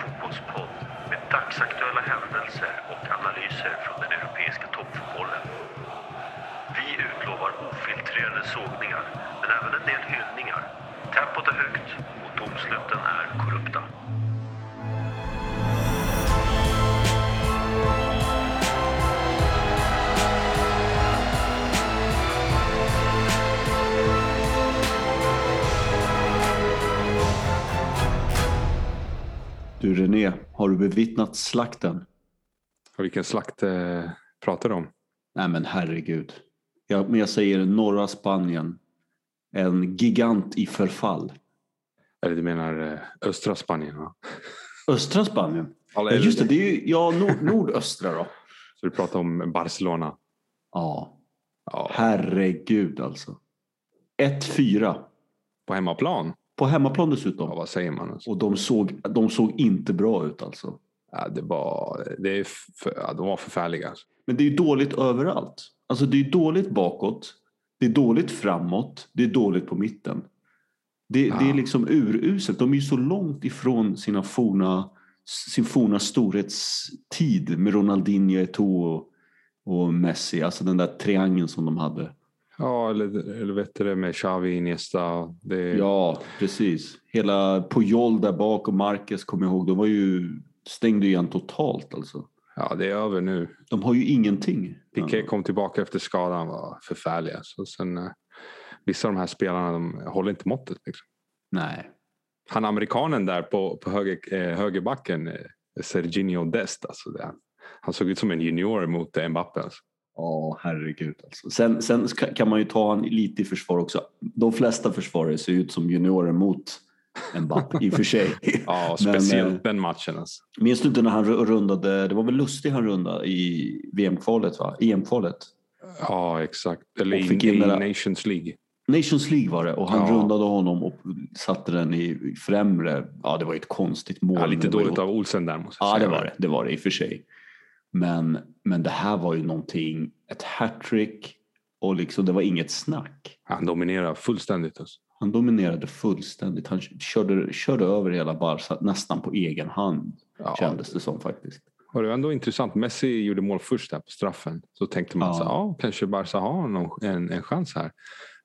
fotbollspodd med dagsaktuella händelser och analyser från den europeiska toppfotbollen. Vi utlovar ofiltrerade sågningar, men även en del hyllningar. Tempot är högt och domsluten är Du René, har du bevittnat slakten? Vilken slakt eh, pratar du om? Nej men herregud. Jag, men jag säger norra Spanien. En gigant i förfall. Eller du menar eh, östra Spanien? Va? Östra Spanien? Alla- Ja just det, det är ju ja, nord, nordöstra då. Så du pratar om Barcelona? Ja, Ja, herregud alltså. 1-4 på hemmaplan? På hemmaplan Ja, dessutom. vad säger man? Alltså? Och de såg, de såg inte bra ut alltså. Ja, det var, det är för, ja, de var förfärliga. Men det är ju dåligt överallt. Alltså det är dåligt bakåt. Det är dåligt framåt. Det är dåligt på mitten. Det, det är Ja. liksom uruselt. De är ju så långt ifrån sina forna, sin forna storhetstid med Ronaldinho, Eto'o och Messi. Alltså den där triangeln som de hade. Ja, eller, eller vet du det med Xavi, Iniesta. Det, Ja, precis. Hela Puyol där bak och Marquez kommer jag ihåg. De var ju, stängde igen totalt alltså. ja, det är över nu. De har ju ingenting. Piqué kom tillbaka efter skadan var förfärliga. Så sen, eh, vissa av de här spelarna de håller inte måttet. Liksom. Nej. Han amerikanen där på, på höger, eh, högerbacken, eh, Serginho Dest. Alltså det, han såg ut som en junior mot Mbappé. Alltså. Ja, herregud. Alltså. Sen, sen kan man ju ta han lite i försvar också. De flesta försvarare ser ut som juniorer mot Mbappé i och för sig. Ja, Men, speciellt eh, den matchen. Alltså. Minns du inte när han ru- rundade, det var väl Lustig han rundade i VM-kvalet va? EM-kvalet? Ja, exakt. Eller i, in Nations League. Nations League var det och han Ja. rundade honom och satte den i främre. Ja, det var ju ett konstigt mål. Ja, lite men det dåligt av Olsen där måste jag Ja, det säga. var det. Det var det i och för sig. Men, men det här var ju någonting, ett hattrick och liksom det var inget snack. Han dominerar fullständigt. Alltså. Han dominerade fullständigt. Han körde, körde över hela Barca nästan på egen hand. Ja, Kändes det som faktiskt. Och det var ändå intressant. Messi gjorde mål först där på straffen. Så tänkte man Ja. så, ja, kanske Barca har någon, en, en chans här.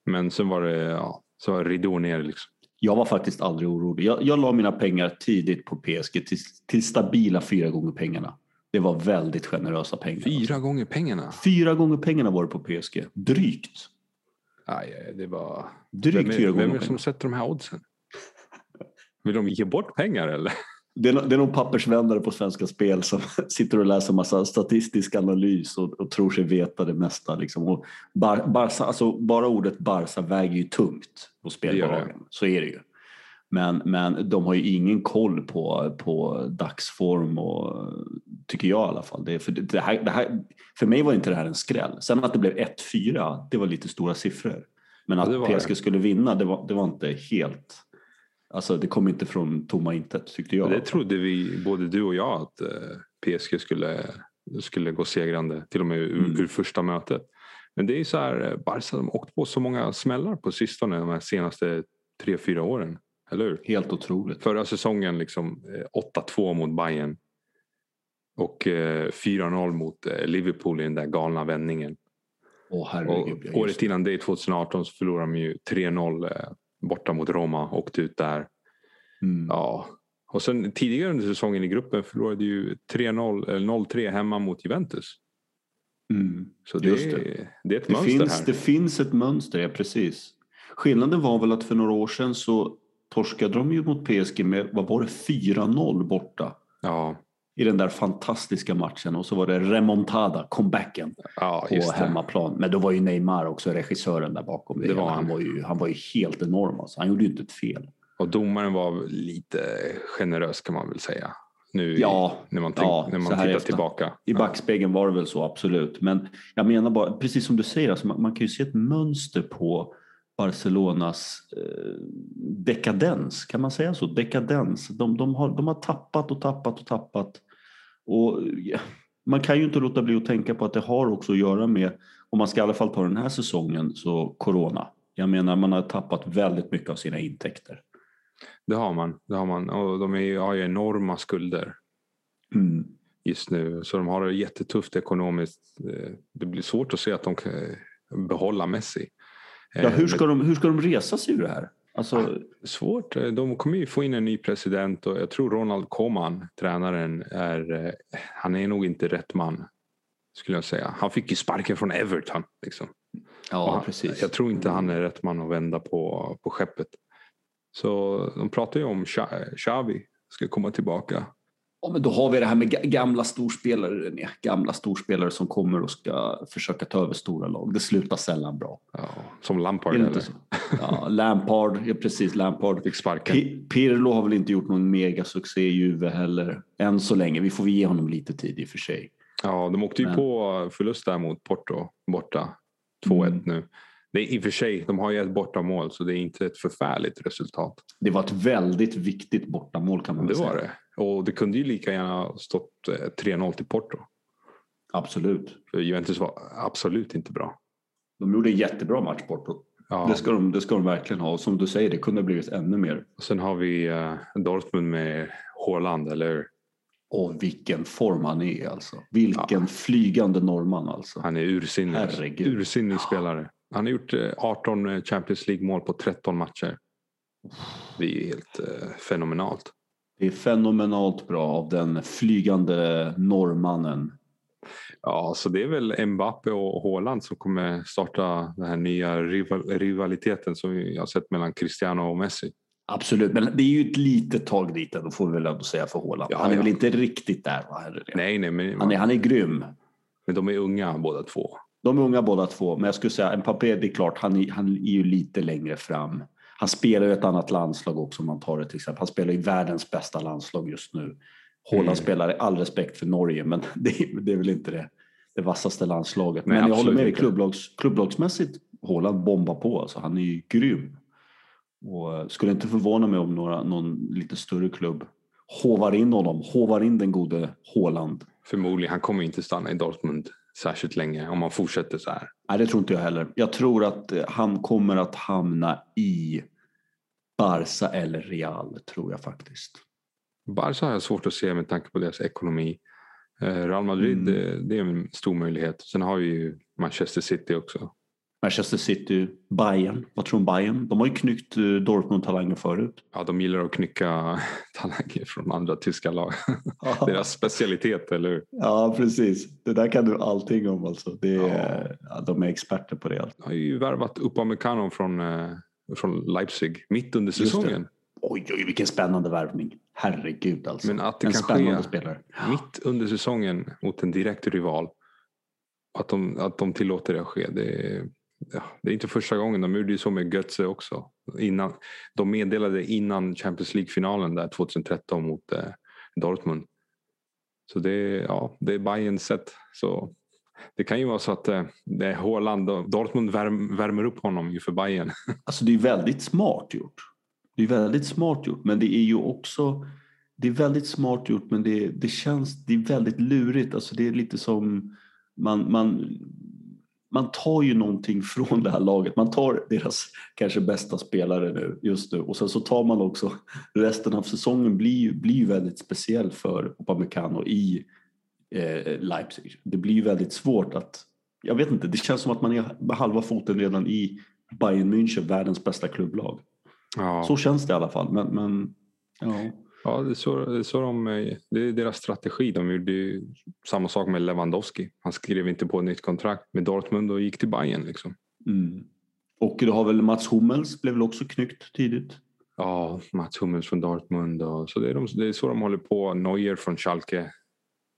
Men sen var det, ja, så var ridån ner liksom. Jag var faktiskt aldrig orolig. Jag, jag la mina pengar tidigt på PSG till, till stabila fyra gånger pengarna. Det var väldigt generösa pengar. Fyra gånger pengarna. Fyra gånger pengarna var det på PSG. Drygt. Aj, det var... Drygt Vem är, fyra vem är gånger det som sätter de här oddsen? Vill de ge bort pengar eller? Det är, det är någon pappersvändare på Svenska Spel som sitter och läser massa statistisk analys och, och tror sig veta det mesta. Liksom. Och Bar, Barca, alltså bara ordet Barca väger ju tungt på spelbolagen. Så är det ju. Men, men de har ju ingen koll på, på dagsform och tycker jag i alla fall. Det, för, det, här, det här, för mig var inte det här en skräll. Sen att det blev 1-4, det var lite stora siffror. Men att PSG det. skulle vinna, det var, det var inte helt... Alltså det kom inte från tomma intet tyckte jag. Det trodde vi, både du och jag, att eh, PSG skulle, skulle gå segrande. Till och med ur, Mm. ur första mötet. Men det är så här, eh, Barca de har åkt på så många smällar på sistone de senaste tre, fyra åren. Eller hur? Helt otroligt. Förra säsongen liksom eh, 8-2 mot Bayern Och eh, 4-0 mot eh, Liverpool i den där galna vändningen. Åh Och herregud. just året innan det, 2018, så förlorade de ju 3-0 eh, borta mot Roma. Åkte ut där. det. Mm. Ja. Och sen tidigare under säsongen i gruppen förlorade ju 3-0, eller 0-3 hemma mot Juventus. Mm. Så det, Just är- det är ett Det, mönster finns, här. det finns ett mönster, ja precis. Skillnaden var väl att för några år sedan så torskade de ju mot PSG med, vad var det, 4-0 borta. Ja, I den där fantastiska matchen och så var det remontada, comebacken ja på hemmaplan. Men då var ju Neymar också regissören där bakom. Det Det var han. han. var ju, han var ju helt enorm alltså. Han gjorde ju inte ett fel. Och domaren var lite generös kan man väl säga. Nu i- Ja, när man, tänk, ja, när man tittar efter. tillbaka. I backspegeln var det väl så, absolut. Men jag menar bara, precis som du säger, alltså, man, man kan ju se ett mönster på Barcelonas eh, dekadens. Kan man säga så? Dekadens. De, de, har, de har tappat och tappat och tappat. Och man kan ju inte låta bli att tänka på att det har också att göra med, om man ska i alla fall ta den här säsongen, så corona. Jag menar man har tappat väldigt mycket av sina intäkter. Det har man. Det har man. Och de är, har ju enorma skulder Mm. just nu. Så de har det jättetufft ekonomiskt. Eh, Det blir svårt att se att de kan behålla Messi. Ja, Eh, hur, ska de, hur ska de resa sig ur det här? Alltså, Svårt. Eh, De kommer ju få in en ny president och jag tror Ronald Koeman, tränaren, är, eh, han är nog inte rätt man. Skulle jag säga. Han fick ju sparken från Everton. Liksom. Ja, han, precis. Jag tror inte han är rätt man att vända på, på skeppet. Så de pratar ju om Xa- Xavi ska komma tillbaka. Ja, men då har vi det här med ga- gamla storspelare, René. Gamla storspelare som kommer och ska försöka ta över stora lag. Det slutar sällan bra. Ja, som Lampard det eller? Ja, Lampard, ja, precis Lampard. Fick sparken. Pi- Pirlo har väl inte gjort någon megasuccé i Juve heller. Än så länge. Vi får väl ge honom lite tid i och för sig. Ja, de åkte ju Men- på förlust där mot Porto borta. 2-1 Mm. nu. Det är i och för sig, de har ju ett bortamål så det är inte ett förfärligt resultat. Det var ett väldigt viktigt bortamål kan man Det väl var säga. det. Och det kunde ju lika gärna stått eh, 3-0 till Porto. Absolut. För Juventus var absolut inte bra. De gjorde en jättebra match Porto. Ja. Det, ska de, det ska de verkligen ha. Och som du säger, det kunde ha blivit ännu mer. Och sen har vi eh, Dortmund med Haaland, eller? Och vilken form han är alltså. Vilken flygande norrman alltså. Han är ursinnig. Herregud. Ursinnig spelare. Han har gjort eh, 18 Champions League-mål på 13 matcher. Det är helt eh, fenomenalt. Det är fenomenalt bra av den flygande norrmannen. Ja, så det är väl Mbappe och Haaland som kommer starta den här nya rival rivaliteten som vi har sett mellan Cristiano och Messi. Absolut, men det är ju ett litet tag dit då får vi väl ändå säga för Haaland. Ja, han är ja. väl inte riktigt där va? Nej, nej, men, Han, är, han är grym. men de är unga båda två. De är unga båda två, men jag skulle säga Mbappé, det är klart, han är, han är ju lite längre fram. Han spelar ju ett annat landslag också om man tar det till exempel. Han spelar i världens bästa landslag just nu. Haaland Mm. spelar, all respekt för Norge, men det, är- det är väl inte det, det vassaste landslaget. Nej, men jag håller med dig, klubblags, klubblagsmässigt, Haaland bombar på. Alltså, han är ju grym. Och eh, skulle inte förvåna mig om några, någon lite större klubb hovar in honom, hovar in den gode Haaland. Förmodligen, han kommer inte stanna i Dortmund särskilt länge om man fortsätter så här. Nej, det tror inte jag heller. Jag tror att eh, han kommer att hamna i Barca eller Real, tror jag faktiskt. Barca har jag svårt att se med tanke på deras ekonomi. Eh, Real Madrid, Mm. det, det är en stor möjlighet. Sen har vi ju Manchester City också. Manchester City, Bayern. Vad tror du om Bayern? De har ju knyckt eh, Dortmund-talanger förut. Ja, de gillar att knycka talanger från andra tyska lag. Deras specialitet, eller hur? Ja, precis. Det där kan du allting om alltså. Det Ja. är, ja, de är experter på det. Alltså. De har ju värvat Upamecano från, eh, från Leipzig mitt under säsongen. Oj, oj, vilken spännande värvning. Herregud alltså. Men att det en kan spännande ske spelare. mitt under säsongen mot en direkt rival. Att de, att de tillåter det att ske. Det är, ja, det är inte första gången. De gjorde ju så med Götze också. Innan, de meddelade innan Champions League-finalen där 2013 mot eh, Dortmund. Så det, är- ja, det är Bayerns sätt. Så det kan ju vara så att eh, det är Haaland och Dortmund värm, värmer upp honom inför Bayern. Alltså det är väldigt smart gjort. Det är väldigt smart gjort, men det är ju också det är väldigt smart gjort, men det, det känns det är väldigt lurigt. Alltså det är lite som man, man, man tar ju någonting från det här laget. Man tar deras kanske bästa spelare nu just nu och sen så tar man också resten av säsongen blir blir väldigt speciell för Upamecano i eh, Leipzig. Det blir väldigt svårt att jag vet inte, det känns som att man är med halva foten redan i Bayern München, världens bästa klubblag. Ja. Så känns det i alla fall. Men, men ja. Ja, det är, så, det, är så de, det är deras strategi. De gjorde samma sak med Lewandowski. Han skrev inte på ett nytt kontrakt med Dortmund och gick till Bayern. Liksom. Mm. Och du har väl Mats Hummels blev väl också knyckt tidigt? Ja, Mats Hummels från Dortmund. Och, så det är, de, det är så de håller på. Neuer från Schalke.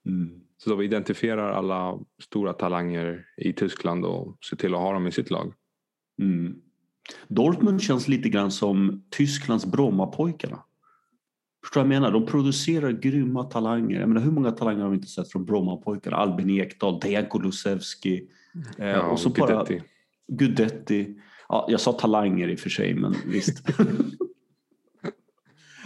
Mm. Så de identifierar alla stora talanger i Tyskland och ser till att ha dem i sitt lag. Mm. Dortmund känns lite grann som Tysklands Brommapojkarna. Förstår du vad jag menar? De producerar grymma talanger. Jag menar, hur många talanger har vi inte sett från Brommapojkarna? Albin Ekdal, Dejan Kulusevski. Eh, Ja, och så bara Guidetti. Gudetti. Ja, jag sa talanger i och för sig, men visst.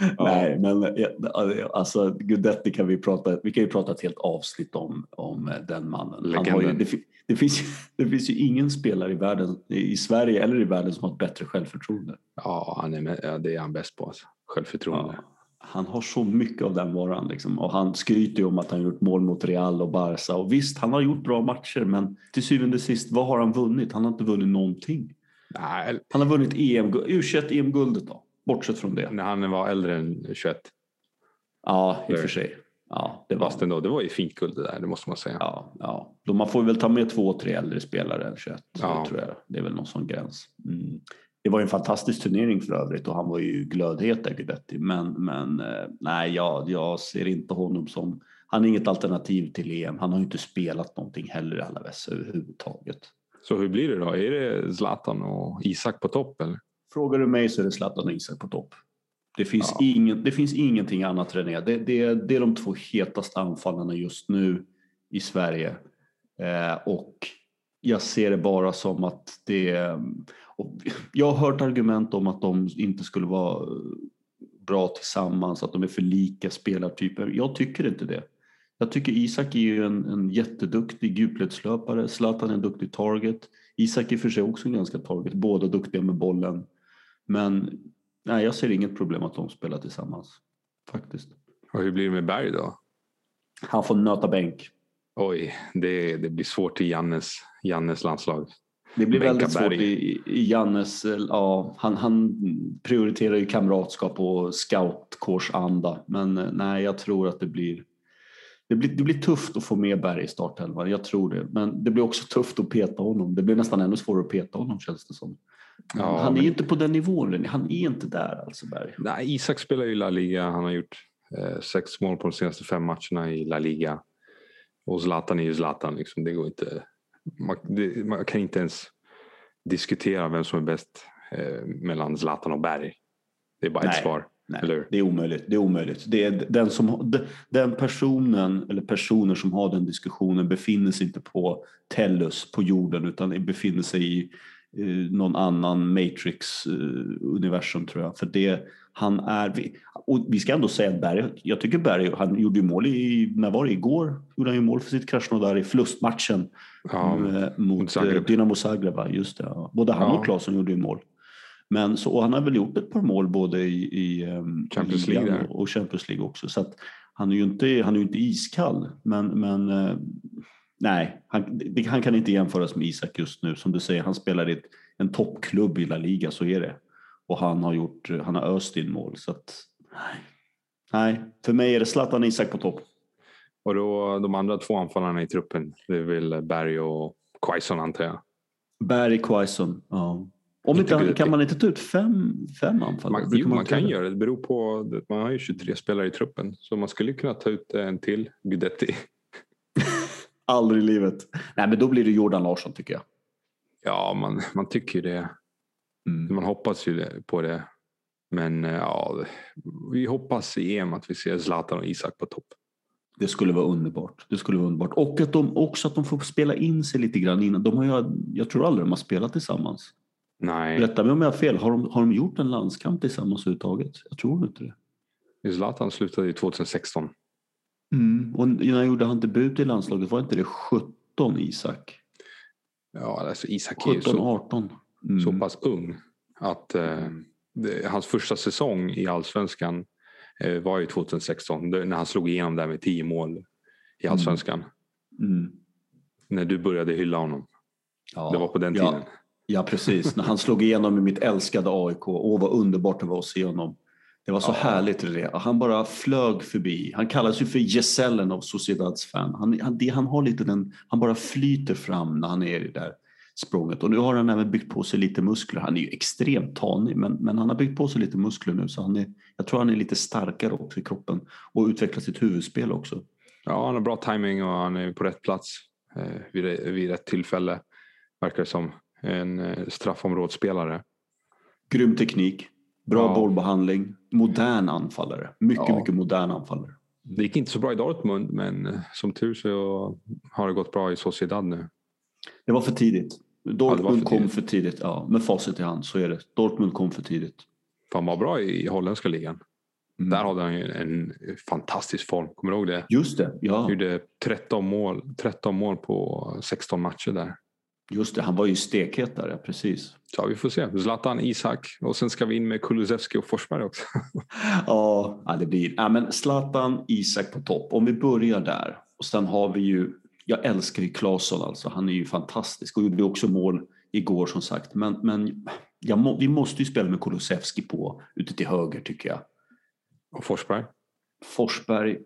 Nej, men ja, alltså Gudetti kan vi prata, vi kan ju prata ett helt avsnitt om, om den mannen. Ju, det, det, finns, det finns ju ingen spelare i världen, i Sverige eller i världen som har ett bättre självförtroende. Ja, han är med, ja, det är han bäst på. Alltså. självförtroende. Ja. Han har så mycket av den varan liksom. och han skryter ju om att han gjort mål mot Real och Barca och visst, han har gjort bra matcher men till syvende och sist, vad har han vunnit? Han har inte vunnit någonting. Nej, Han har vunnit EM, U21 EM-guldet då, bortsett från det. när han var äldre än 21. Ja, i och för sig. Ja, det var Fast ändå, det var ju fint guld det där, det måste man säga. Ja, ja. Då man får väl ta med två, tre äldre spelare än 21. Ja. Tror jag. Det är väl någon sån gräns. Mm. Det var en fantastisk turnering för övrigt och han var ju glödhet där Guidetti. Men, men eh, nej, jag, jag ser inte honom som... Han är inget alternativ till EM. Han har ju inte spelat någonting heller i Alaves överhuvudtaget. Så hur blir det då? Är det Zlatan och Isak på topp eller? Frågar du mig så är det Zlatan och Isak på topp. Det finns, Ja. ingen, det finns ingenting annat René. Det, det, det är de två hetaste anfallarna just nu i Sverige. Eh, och jag ser det bara som att det... Och jag har hört argument om att de inte skulle vara bra tillsammans, att de är för lika spelartyper. Jag tycker inte det. Jag tycker Isak är ju en, en jätteduktig djupledslöpare. Zlatan är en duktig target. Isak är för sig också en ganska target. Båda duktiga med bollen. Men nej, jag ser inget problem att de spelar tillsammans. Faktiskt. Och hur blir det med Berg då? Han får nöta bänk. Oj, det, det blir svårt i Jannes, Jannes landslag. Det blir väldigt svårt i, i Jannes, ja, han, han prioriterar ju kamratskap och scoutkårsanda. Men eh, nej, jag tror att det blir, det blir, det blir tufft att få med Berg i startelvan. Jag tror det. Men det blir också tufft att peta honom. Det blir nästan ännu svårare att peta honom känns det som. Ja, han är men- ju inte på den nivån, han är inte där alltså Berg. Nej, Isak spelar ju La Liga. Han har gjort eh, sex mål på de senaste fem matcherna i La Liga. Och Zlatan är ju Zlatan. Liksom. Det går inte, man, det, man kan inte ens diskutera vem som är bäst eh, mellan Zlatan och Berg. Det är bara ett Nej. svar. Nej, det är omöjligt. Det är omöjligt. Det är den, som, den personen eller personer som har den diskussionen befinner sig inte på Tellus på jorden utan befinner sig i eh, någon annan Matrix-universum tror jag. För det, han är, vi- och vi ska ändå säga att Berg, jag tycker Berg, han gjorde ju mål i, när var det, igår? Gjorde han ju mål för sitt Krasnodar i förlustmatchen Ja, eh, mot Zagreb. eh, Dynamo Zagreb. Just det, ja. Både han Ja. och Claesson gjorde ju mål. Men så, och han har väl gjort ett par mål både i, i ehm, Champions League och, och Champions League också. Så han är ju inte, han är inte iskall. Men, men eh, nej, han, han kan inte jämföras med Isak just nu. Som du säger, han spelar i ett, en toppklubb i La Liga, så är det. Och han har, gjort, han har öst in mål. Så att, nej. nej, för mig är det Zlatan Isak på topp. och då, de andra två anfallarna i truppen, det är väl Berg och Quaison antar jag. Barry Quaison. Ja. Om Inte Gudetti. kan man inte ta ut fem, fem anfallare? Man, jo, man inte kan det? göra det. Det beror på, man har ju 23 spelare i truppen. Så man skulle kunna ta ut en till Guidetti. Aldrig i livet. Nej, men då blir det Jordan Larsson tycker jag. Ja, man, man tycker ju det. Mm. Man hoppas ju på det. Men eh, ja, vi hoppas i EM att vi ser Zlatan och Isak på topp. Det skulle vara underbart. Det skulle vara underbart. Och att de också att de får spela in sig lite grann innan. De har ju, jag tror aldrig de har spelat tillsammans. Nej, Rätta mig om jag har fel. Har de, har de gjort en landskamp tillsammans överhuvudtaget? Jag tror inte det. Zlatan slutade ju 2016. Och när gjorde han debut i landslaget? Var inte det 17 Isak? Ja, alltså Isak är ju 17, så, 18? Mm. så pass ung att eh, det, hans första säsong i allsvenskan eh, var ju 2016. Det, när han slog igenom där med 10 mål i allsvenskan. Mm. När du började hylla honom. Ja. Det var på den Ja. tiden. Ja, precis. När han slog igenom i mitt älskade AIK. Åh, vad underbart det var att se honom. Det var så Ja. härligt det. Han bara flög förbi. Han kallas ju för gesällen av Sociedads fan. Han, han, det, han har lite den, han bara flyter fram när han är där språnget. Och nu har han även byggt på sig lite muskler. Han är ju extremt tanig, men, men han har byggt på sig lite muskler nu. Så han är, jag tror han är lite starkare också i kroppen och utvecklar sitt huvudspel också. Ja, han har bra timing och han är på rätt plats eh, vid, vid rätt tillfälle. Verkar det som. En eh, straffområdesspelare. Grym teknik, bra Ja. bollbehandling, modern anfallare. Mycket, Ja. mycket modern anfallare. Det gick inte så bra i Dortmund men eh, som tur så har det gått bra i Sociedad nu. Det var för tidigt. Dortmund Ja, för kom tidigt. för tidigt. Ja, med facit i hand så är det. Dortmund kom för tidigt. Han var bra i holländska ligan. Mm. Där hade han ju en fantastisk form. Kommer du ihåg det? Just det, ja. Gjorde 13 mål, 13 mål på 16 matcher där. Just det, han var ju stekhet där, precis. Ja, vi får se. Zlatan, Isak och sen ska vi in med Kulusevski och Forsberg också. ja, det blir... Ja, men Zlatan, Isak på topp. Om vi börjar där. Och sen har vi ju... Jag älskar ju Claesson alltså. Han är ju fantastisk och gjorde också mål igår som sagt. Men, men må, vi måste ju spela med Kulusevski på ute till höger tycker jag. Och Forsberg? Forsberg.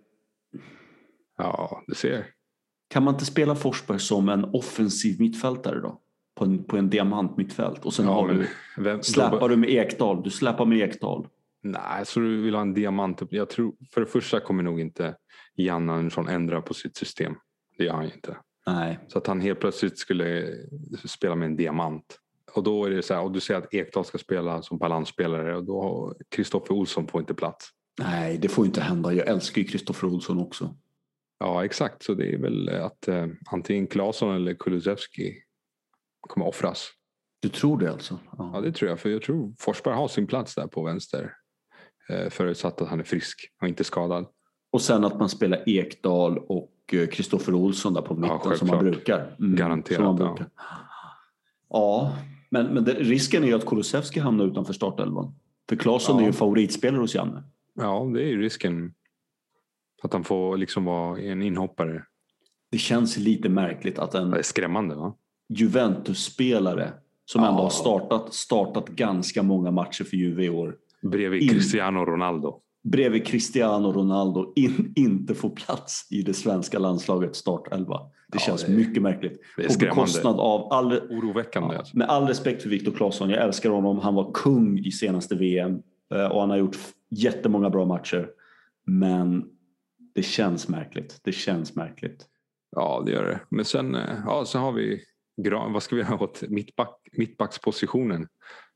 Ja, du ser. Kan man inte spela Forsberg som en offensiv mittfältare då? På en, på en diamant mittfält och sen ja, har du, vem, släpar då, du med Ekdal. Du släpar med Ekdal. Nej, så du vill ha en diamant. Jag tror, för det första kommer nog inte Jan Andersson ändra på sitt system. Det gör han ju inte. Nej. Så att han helt plötsligt skulle spela med en diamant. Och då är det så här, och du säger att Ekdal ska spela som balansspelare och då har Kristoffer Olsson får inte plats. Nej, det får inte hända. Jag älskar ju Kristoffer Olsson också. Ja, exakt. Så det är väl att eh, antingen Claesson eller Kulusevski kommer offras. Du tror det alltså? Ja. ja. det tror jag. För jag tror Forsberg har sin plats där på vänster. Eh, förutsatt att han är frisk och inte skadad. Och sen att man spelar Ekdal och Kristoffer Olsson där på mitten ja, som man brukar. Mm, Garanterat. Man brukar. Ja. ja, men, men det, risken är ju att Kulusevski hamnar utanför startelvan. För Claesson ja. är ju favoritspelare hos Janne. Ja, det är ju risken. Att han får liksom vara en inhoppare. Det känns lite märkligt att en skrämmande, va? Juventus-spelare som ändå har startat, startat ganska många matcher för Juve i år. Bredvid in, Cristiano Ronaldo. Bredvid Cristiano Ronaldo in, inte får plats i det svenska landslagets startelva. Det ja, känns det är, mycket märkligt. På bekostnad av all, Oroväckande. Ja, alltså. Med all respekt för Viktor Claesson, jag älskar honom. Han var kung i senaste VM eh, och han har gjort jättemånga bra matcher. Men det känns märkligt. Det känns märkligt. Ja, det gör det. Men sen, eh, ja, så har vi vad ska vi ha åt mittback, mittbackspositionen?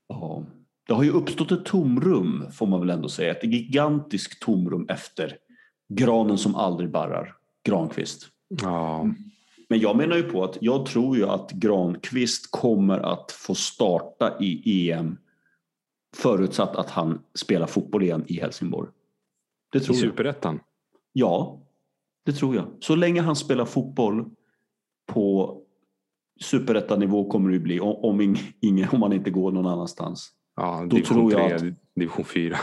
Ja, det har ju uppstått ett tomrum får man väl ändå säga. Ett gigantiskt tomrum efter granen som aldrig barrar, Granqvist. Ja. Men jag menar ju på att jag tror ju att Granqvist kommer att få starta i EM förutsatt att han spelar fotboll igen i Helsingborg. Det tror I Superettan? Ja, det tror jag. Så länge han spelar fotboll på superettanivå kommer det ju bli om, ingen, om man inte går någon annanstans. Ja, Då division tror jag 3, att, division 4.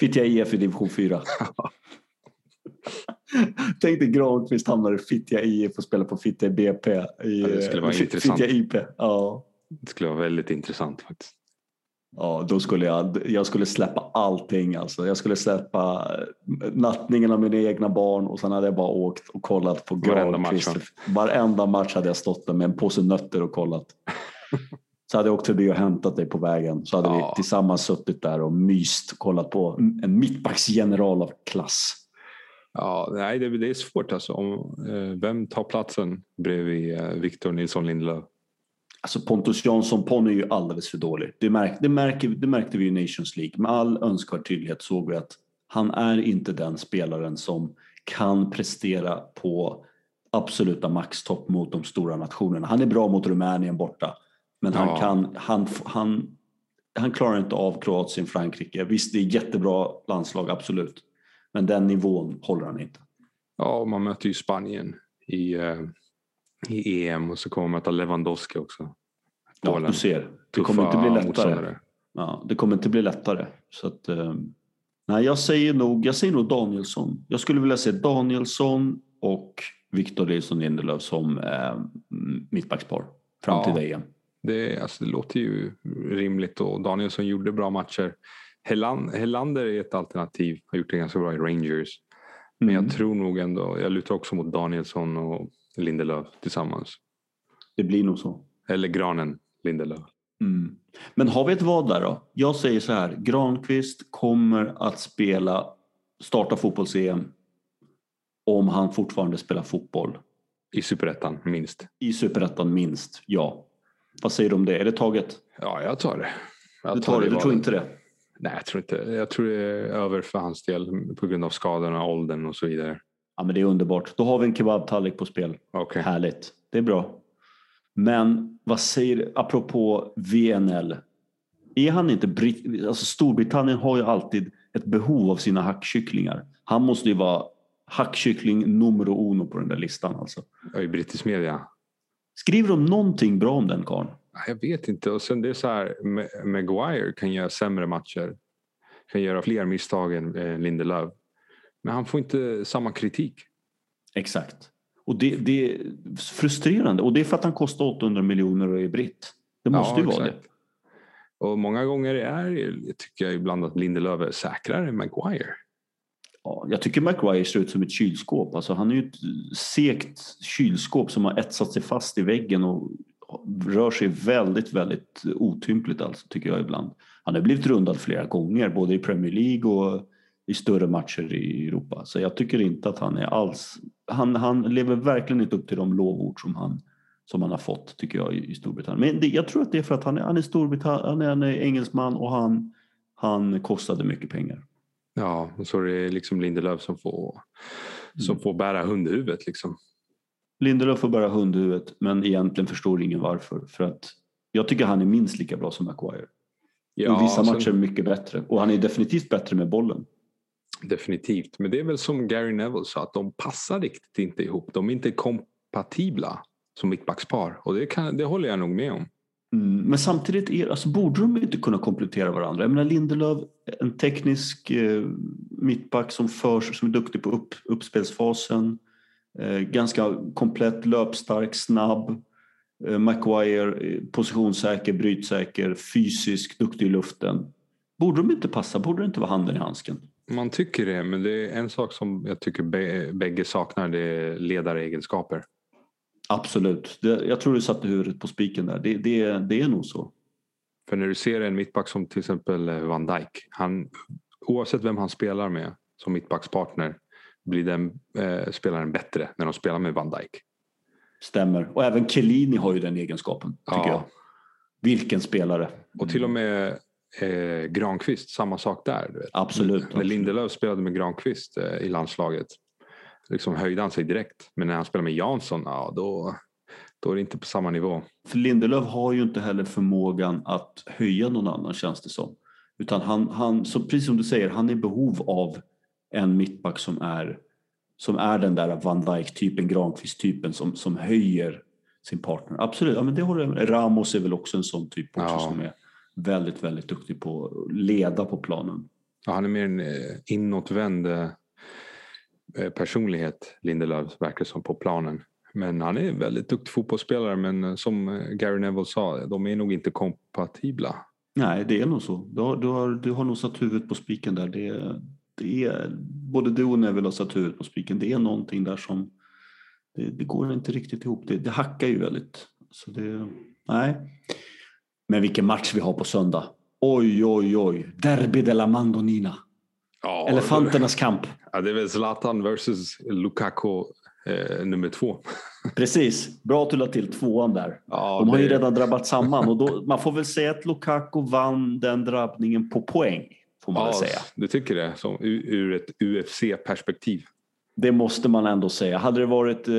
Fittja IF i division 4. Tänk dig Granqvist hamnar i Fittja IF och spelar på Fittja BP. I, ja, det skulle vara intressant. Fittja IP. Ja. Det skulle vara väldigt intressant faktiskt. Ja, då skulle jag, jag skulle släppa allting alltså. Jag skulle släppa nattningen av mina egna barn och sen hade jag bara åkt och kollat på Varenda match. Varenda match hade jag stått där med en påse nötter och kollat. Så hade jag åkt förbi och hämtat dig på vägen. Så hade ja. vi tillsammans suttit där och myst och kollat på en mittbacksgeneral av klass. Ja, nej, det, det är svårt alltså. Om, eh, vem tar platsen bredvid eh, Victor Nilsson Lindelöf? Alltså Pontus Jansson Ponny är ju alldeles för dålig. Det, märk, det, märker, det märkte vi i Nations League. Med all önskvärd tydlighet såg vi att han är inte den spelaren som kan prestera på absoluta maxtopp mot de stora nationerna. Han är bra mot Rumänien borta. Men ja. han, kan, han, han, han klarar inte av Kroatien, Frankrike. Visst, det är jättebra landslag, absolut. Men den nivån håller han inte. Ja, man möter ju Spanien i eh, i EM och så kommer man möta Lewandowski också. Ja, du ser. Det kommer inte bli lättare. Ja, det kommer inte bli lättare. Så att, eh, nej, jag säger, nog, jag säger nog Danielsson. Jag skulle vilja se Danielsson och Victor Nilsson Lindelöf som eh, mittbackspar fram ja, till EM. Det, alltså, det låter ju rimligt och Danielsson gjorde bra matcher. Helander är ett alternativ, har gjort det ganska bra i Rangers. Men mm. jag tror nog ändå, jag lutar också mot Danielsson och Lindelöf tillsammans. Det blir nog så. Eller Granen Lindelöf. Mm. Men har vi ett vad där då? Jag säger så här, Granqvist kommer att spela, starta fotbolls-EM om han fortfarande spelar fotboll. I superettan minst. I superettan minst, ja. Vad säger du om det? Är det taget? Ja, jag tar det. Jag du tar det, det du tror inte det? Nej, jag tror inte Jag tror det är över för hans del på grund av skadorna, åldern och så vidare. Ja, men det är underbart. Då har vi en kebabtallrik på spel. Okay. Härligt. Det är bra. Men vad säger apropå VNL? Är han inte britt... Alltså Storbritannien har ju alltid ett behov av sina hackkycklingar. Han måste ju vara hackkyckling numero uno på den där listan alltså. Ja, i brittisk media. Skriver de någonting bra om den karln? Jag vet inte. Och sen det är så här, Ma- Maguire kan göra sämre matcher. Kan göra fler misstag än eh, Lindelöf. Men han får inte samma kritik. Exakt. Och det, det är frustrerande. Och det är för att han kostar 800 miljoner och är britt. Det måste ju vara det. exakt. Och många gånger är, tycker jag ibland att Lindelöf är säkrare än Maguire. Ja, jag tycker Maguire ser ut som ett kylskåp. Alltså, han är ju ett segt kylskåp som har etsat sig fast i väggen och rör sig väldigt, väldigt otympligt alltså, tycker jag ibland. Han har blivit rundad flera gånger, både i Premier League och i större matcher i Europa. Så jag tycker inte att han är alls... Han, han lever verkligen inte upp till de lovord som han, som han har fått, tycker jag, i Storbritannien. Men det, jag tror att det är för att han är, han är, Storbritannien, han är en engelsman och han, han kostade mycket pengar. Ja, så är det liksom Lindelöf som får, som Mm. får bära hundhuvudet. Liksom. Lindelöf får bära hundhuvudet, men egentligen förstår ingen varför. För att jag tycker han är minst lika bra som Maguire. Ja, I vissa sen- matcher mycket bättre. Och han är definitivt bättre med bollen. Definitivt. Men det är väl som Gary Neville sa, att de passar riktigt inte ihop. De är inte kompatibla som mittbackspar. Och det, kan, det håller jag nog med om. Mm, men samtidigt är, alltså, borde de inte kunna komplettera varandra. Jag menar Lindelöf, en teknisk eh, mittback som förs, som är duktig på upp, uppspelsfasen. Eh, ganska komplett, löpstark, snabb. Eh, Maguire, eh, positionssäker, brytsäker, fysisk, duktig i luften. Borde de inte passa? Borde det inte vara handen i handsken? Man tycker det, men det är en sak som jag tycker bägge saknar. Det är ledaregenskaper. Absolut. Det, jag tror du satte huvudet på spiken där. Det, det, det är nog så. För när du ser en mittback som till exempel eh, Van Dijk. Han, oavsett vem han spelar med som mittbackspartner blir den eh, spelaren bättre när de spelar med Van Dijk. Stämmer. Och även Chiellini har ju den egenskapen, tycker Ja. jag. Vilken spelare. Och till och med eh, Granqvist, samma sak där. Du vet. Absolut, När. Lindelöf spelade med Granqvist eh, i landslaget liksom höjde han sig direkt. Men när han spelar med Jansson, ja, då, då är det inte på samma nivå. För Lindelöf har ju inte heller förmågan att höja någon annan känns det som. Utan han, han så precis som du säger, han är i behov av en mittback som är, som är den där Van Dijk-typen, Granqvist-typen som, som höjer sin partner. Absolut, ja, men det håller jag. Ramos är väl också en sån typ också Ja. som är väldigt, väldigt duktig på att leda på planen. Ja, han är mer en eh, inåtvänd eh, Eh, personlighet, Lindelöf, verkar som på planen. Men han är en väldigt duktig fotbollsspelare. Men eh, som eh, Gary Neville sa, de är nog inte kompatibla. Nej, det är nog så. Du har, du har, du har nog satt huvudet på spiken där. Det, det är, både du och Neville har satt huvudet på spiken. Det är någonting där som det, det går inte riktigt ihop. Det, det hackar ju väldigt. Så det, nej. Men vilken match vi har på söndag. Oj, oj, oj. Derby de la Mandonina. Ja, Elefanternas kamp. Ja, det är väl Zlatan versus Lukaku eh, nummer två. Precis. Bra att du la till tvåan där. Ja, De har ju det- redan drabbat samman och då, man får väl säga att Lukaku vann den drabbningen på poäng. Får man Ja, säga. du tycker det? Som, ur, ur ett UFC-perspektiv. Det måste man ändå säga. Hade det varit eh,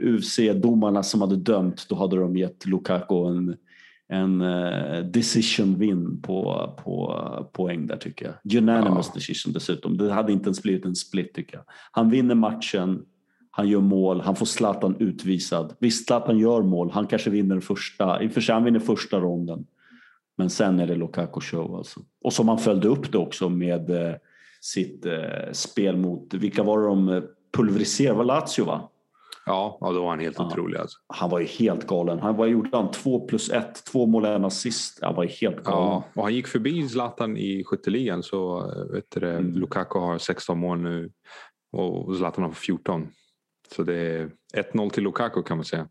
UFC-domarna som hade dömt då hade de gett Lukaku en, en eh, decision win på, på poäng där tycker jag. Unanimous Ja. decision dessutom. Det hade inte ens blivit en split tycker jag. Han vinner matchen, han gör mål, han får Zlatan utvisad. Visst, Zlatan gör mål, han kanske vinner första, i och för sig han vinner första ronden. Men sen är det Lukaku show alltså. Och som han följde upp det också med eh, sitt eh, spel mot, vilka var det de pulveriserade? Var Lazio va? Ja, ja då var han helt Ja. otrolig. Alltså. Han var ju helt galen. Han var gjorde han två plus ett, två mål och en assist. Han var ju helt galen. Ja, och han gick förbi Zlatan i skytteligan så eh, vet du, Mm. Lukaku har 16 mål nu och Zlatan har 14. Så det är 1-0 till Lukaku kan man säga.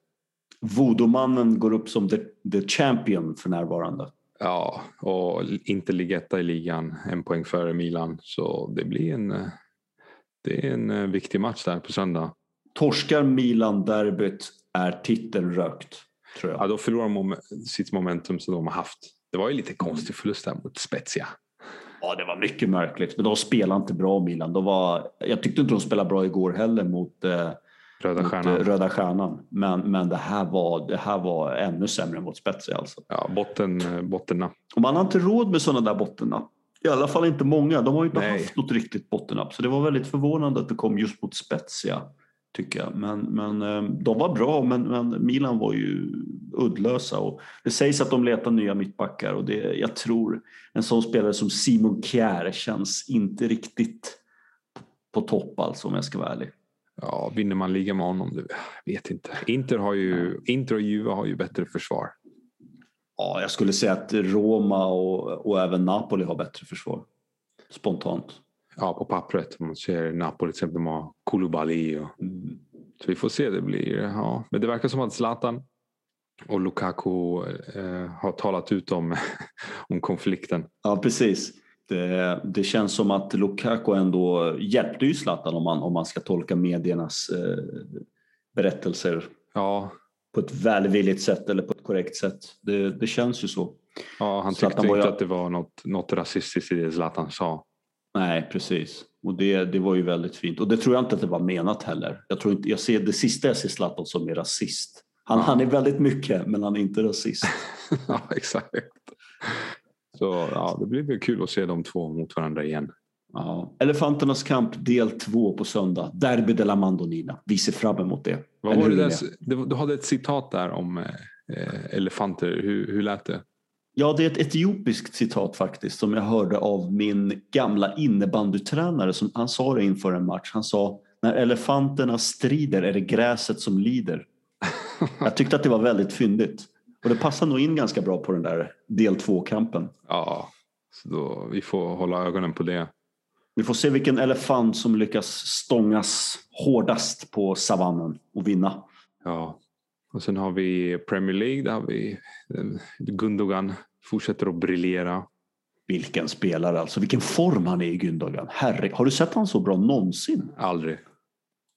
Voodoo-mannen går upp som the, the champion för närvarande. Ja, och inte ligga etta i ligan, en poäng före Milan. Så det blir en, eh, det är en eh, viktig match där på söndag. Torskar Milan-derbyt är titeln rökt, tror jag. Ja, då förlorar de sitt momentum som de har haft. Det var ju lite konstig förlust där mot Spezia. Ja, det var mycket märkligt. Men de spelade inte bra Milan. De var, jag tyckte inte de spelade bra igår heller mot, eh, Röda mot Stjärnan. eh, Röda Stjärnan. Men, men det, här var, det här var ännu sämre mot Spezia alltså. Ja, botten, eh, bottennapp. Och man har inte råd med sådana där bottennapp. I alla fall inte många. De har ju inte Nej. haft något riktigt bottennapp. Så det var väldigt förvånande att det kom just mot Spezia. Tycker jag. Men, men eh, de var bra, men, men Milan var ju uddlösa. Och det sägs att de letar nya mittbackar och det, jag tror en sån spelare som Simon Kjär känns inte riktigt på topp alltså om jag ska vara ärlig. Ja, vinner man ligan med honom? Jag vet inte. Inter, har ju, Inter och Juve har ju bättre försvar. Ja, jag skulle säga att Roma och, och även Napoli har bättre försvar. Spontant. Ja, på pappret. Man ser Napoli till exempel, de har Koulibaly. Och... Så vi får se. Det blir, ja. Men det verkar som att Zlatan och Lukaku eh, har talat ut om, om konflikten. Ja, precis. Det, det, känns som att Lukaku ändå hjälpte ju Zlatan om man, om man ska tolka mediernas eh, berättelser ja. på ett välvilligt sätt eller på ett korrekt sätt. Det, det känns ju så. Ja, han tyckte inte att det var något, något rasistiskt i det Zlatan sa. Nej, precis. Och det, det var ju väldigt fint. Och det tror jag inte att det var menat heller. Jag, tror inte, jag ser det sista jag ser Zlatan som är rasist. Han, ja. han är väldigt mycket, men han är inte rasist. ja, exakt. Så ja, det blir väl kul att se de två mot varandra igen. Ja. Elefanternas kamp del två på söndag. Derby de la Mandonina. Vi ser fram emot det. Vad var det där, du hade ett citat där om eh, elefanter. Hur, hur lät det? Ja, det är ett etiopiskt citat faktiskt som jag hörde av min gamla innebandytränare. Som, han sa det inför en match. Han sa när elefanterna strider är det gräset som lider. jag tyckte att det var väldigt fyndigt. Och det passar nog in ganska bra på den där del två-kampen. Ja, så då, vi får hålla ögonen på det. Vi får se vilken elefant som lyckas stångas hårdast på savannen och vinna. Ja, och sen har vi Premier League. Där har vi eh, Gundogan fortsätter att briljera. Vilken spelare alltså. Vilken form han är i Gundogan. Herre, har du sett han så bra någonsin? Aldrig.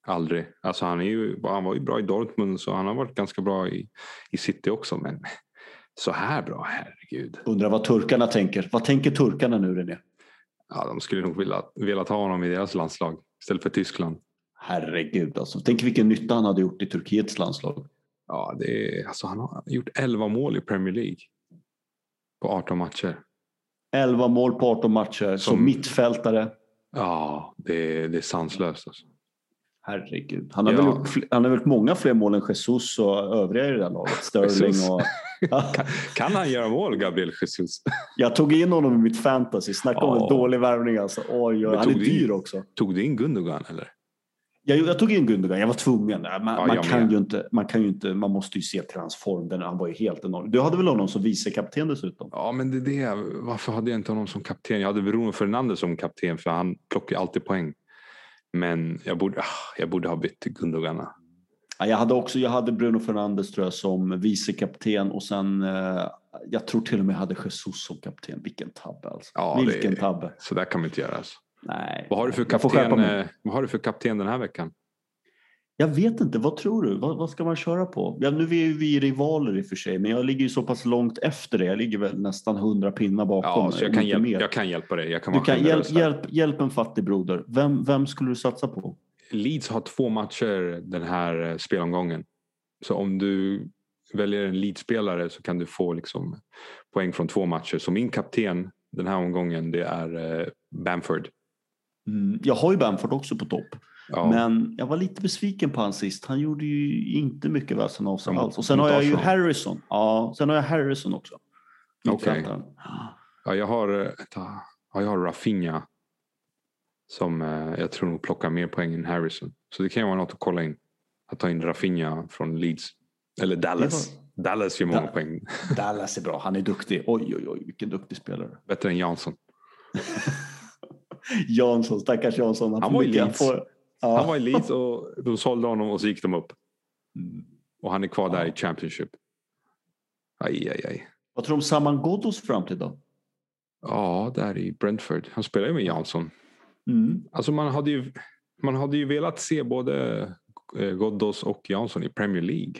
Aldrig. Alltså han, är ju, han var ju bra i Dortmund så han har varit ganska bra i, i City också. Men så här bra, herregud. Undrar vad turkarna tänker. Vad tänker turkarna nu René? Ja, de skulle nog vilja, vilja ta honom i deras landslag istället för Tyskland. Herregud alltså. Tänk vilken nytta han hade gjort i Turkiets landslag. Ja, det är, alltså han har gjort 11 mål i Premier League. På 18 matcher. 11 mål på 18 matcher som, som mittfältare. Ja, det, det är sanslöst. Alltså. Herregud. Han har, ja. väl gjort, han har väl många fler mål än Jesus och övriga i det där laget. Sterling och... kan, kan, han göra mål, Gabriel Jesus? Jag tog in honom i mitt fantasy. Snacka ja. om en dålig värvning alltså. Oj, oj. Han är dyr in, också. Tog du in Gundogan eller? Jag, jag tog in Gundogan, jag var tvungen. Man, ja, man kan ju inte, man kan ju inte, man måste ju se till hans form. Den, han var ju helt enorm. Du hade väl honom som vicekapten dessutom? Ja, men det är det. Varför hade jag inte honom som kapten? Jag hade Bruno Fernandes som kapten för han plockar alltid poäng. Men jag borde, ah, jag borde ha bytt Gundogan. Ja, jag hade också, jag hade Bruno Fernandes tror jag som vicekapten och sen eh, jag tror till och med jag hade Jesus som kapten. Vilken tabbe alltså. Ja, Vilken det, tabbe. Så där kan man inte göra. Alltså. Nej. Vad har, du för kapten, eh, vad har du för kapten den här veckan? Jag vet inte, vad tror du? Vad, vad ska man köra på? Ja, nu är vi, vi rivaler i och för sig, men jag ligger ju så pass långt efter det. Jag ligger väl nästan hundra pinnar bakom. Ja, så jag kan, hjälp, jag kan hjälpa dig. Jag kan du kan hjälp, hjälp, hjälp en fattig broder. Vem, vem skulle du satsa på? Leeds har två matcher den här eh, spelomgången. Så om du väljer en Leeds-spelare så kan du få liksom poäng från två matcher. Så min kapten den här omgången det är eh, Bamford. Mm, jag har ju Bamford också på topp. Ja. Men jag var lite besviken på honom sist. Han gjorde ju inte mycket väsen av sig alls. Och sen har jag ju Harrison. Ja, sen har jag Harrison också. Okej. Okay. Ja, jag har, eh, ja, jag har Rafinha. Som eh, jag tror nog plockar mer poäng än Harrison. Så det kan ju vara något att kolla in. Att ta in Rafinha från Leeds. Eller Dallas. Var... Dallas gör många da poäng. Dallas är bra. Han är duktig. Oj, oj, oj. Vilken duktig spelare. Bättre än Jansson. Jansson, stackars Jansson. Han, han var i Leeds. Får... Ja. Han var i Leeds och de sålde honom och så gick de upp. Och han är kvar ja. där i Championship. Aj, aj, aj. Vad tror du om Saman Ghoddos framtid då? Ja, där i Brentford. Han spelar ju med Jansson. Mm. Alltså man hade, ju, man hade ju velat se både eh, Ghoddos och Jansson i Premier League.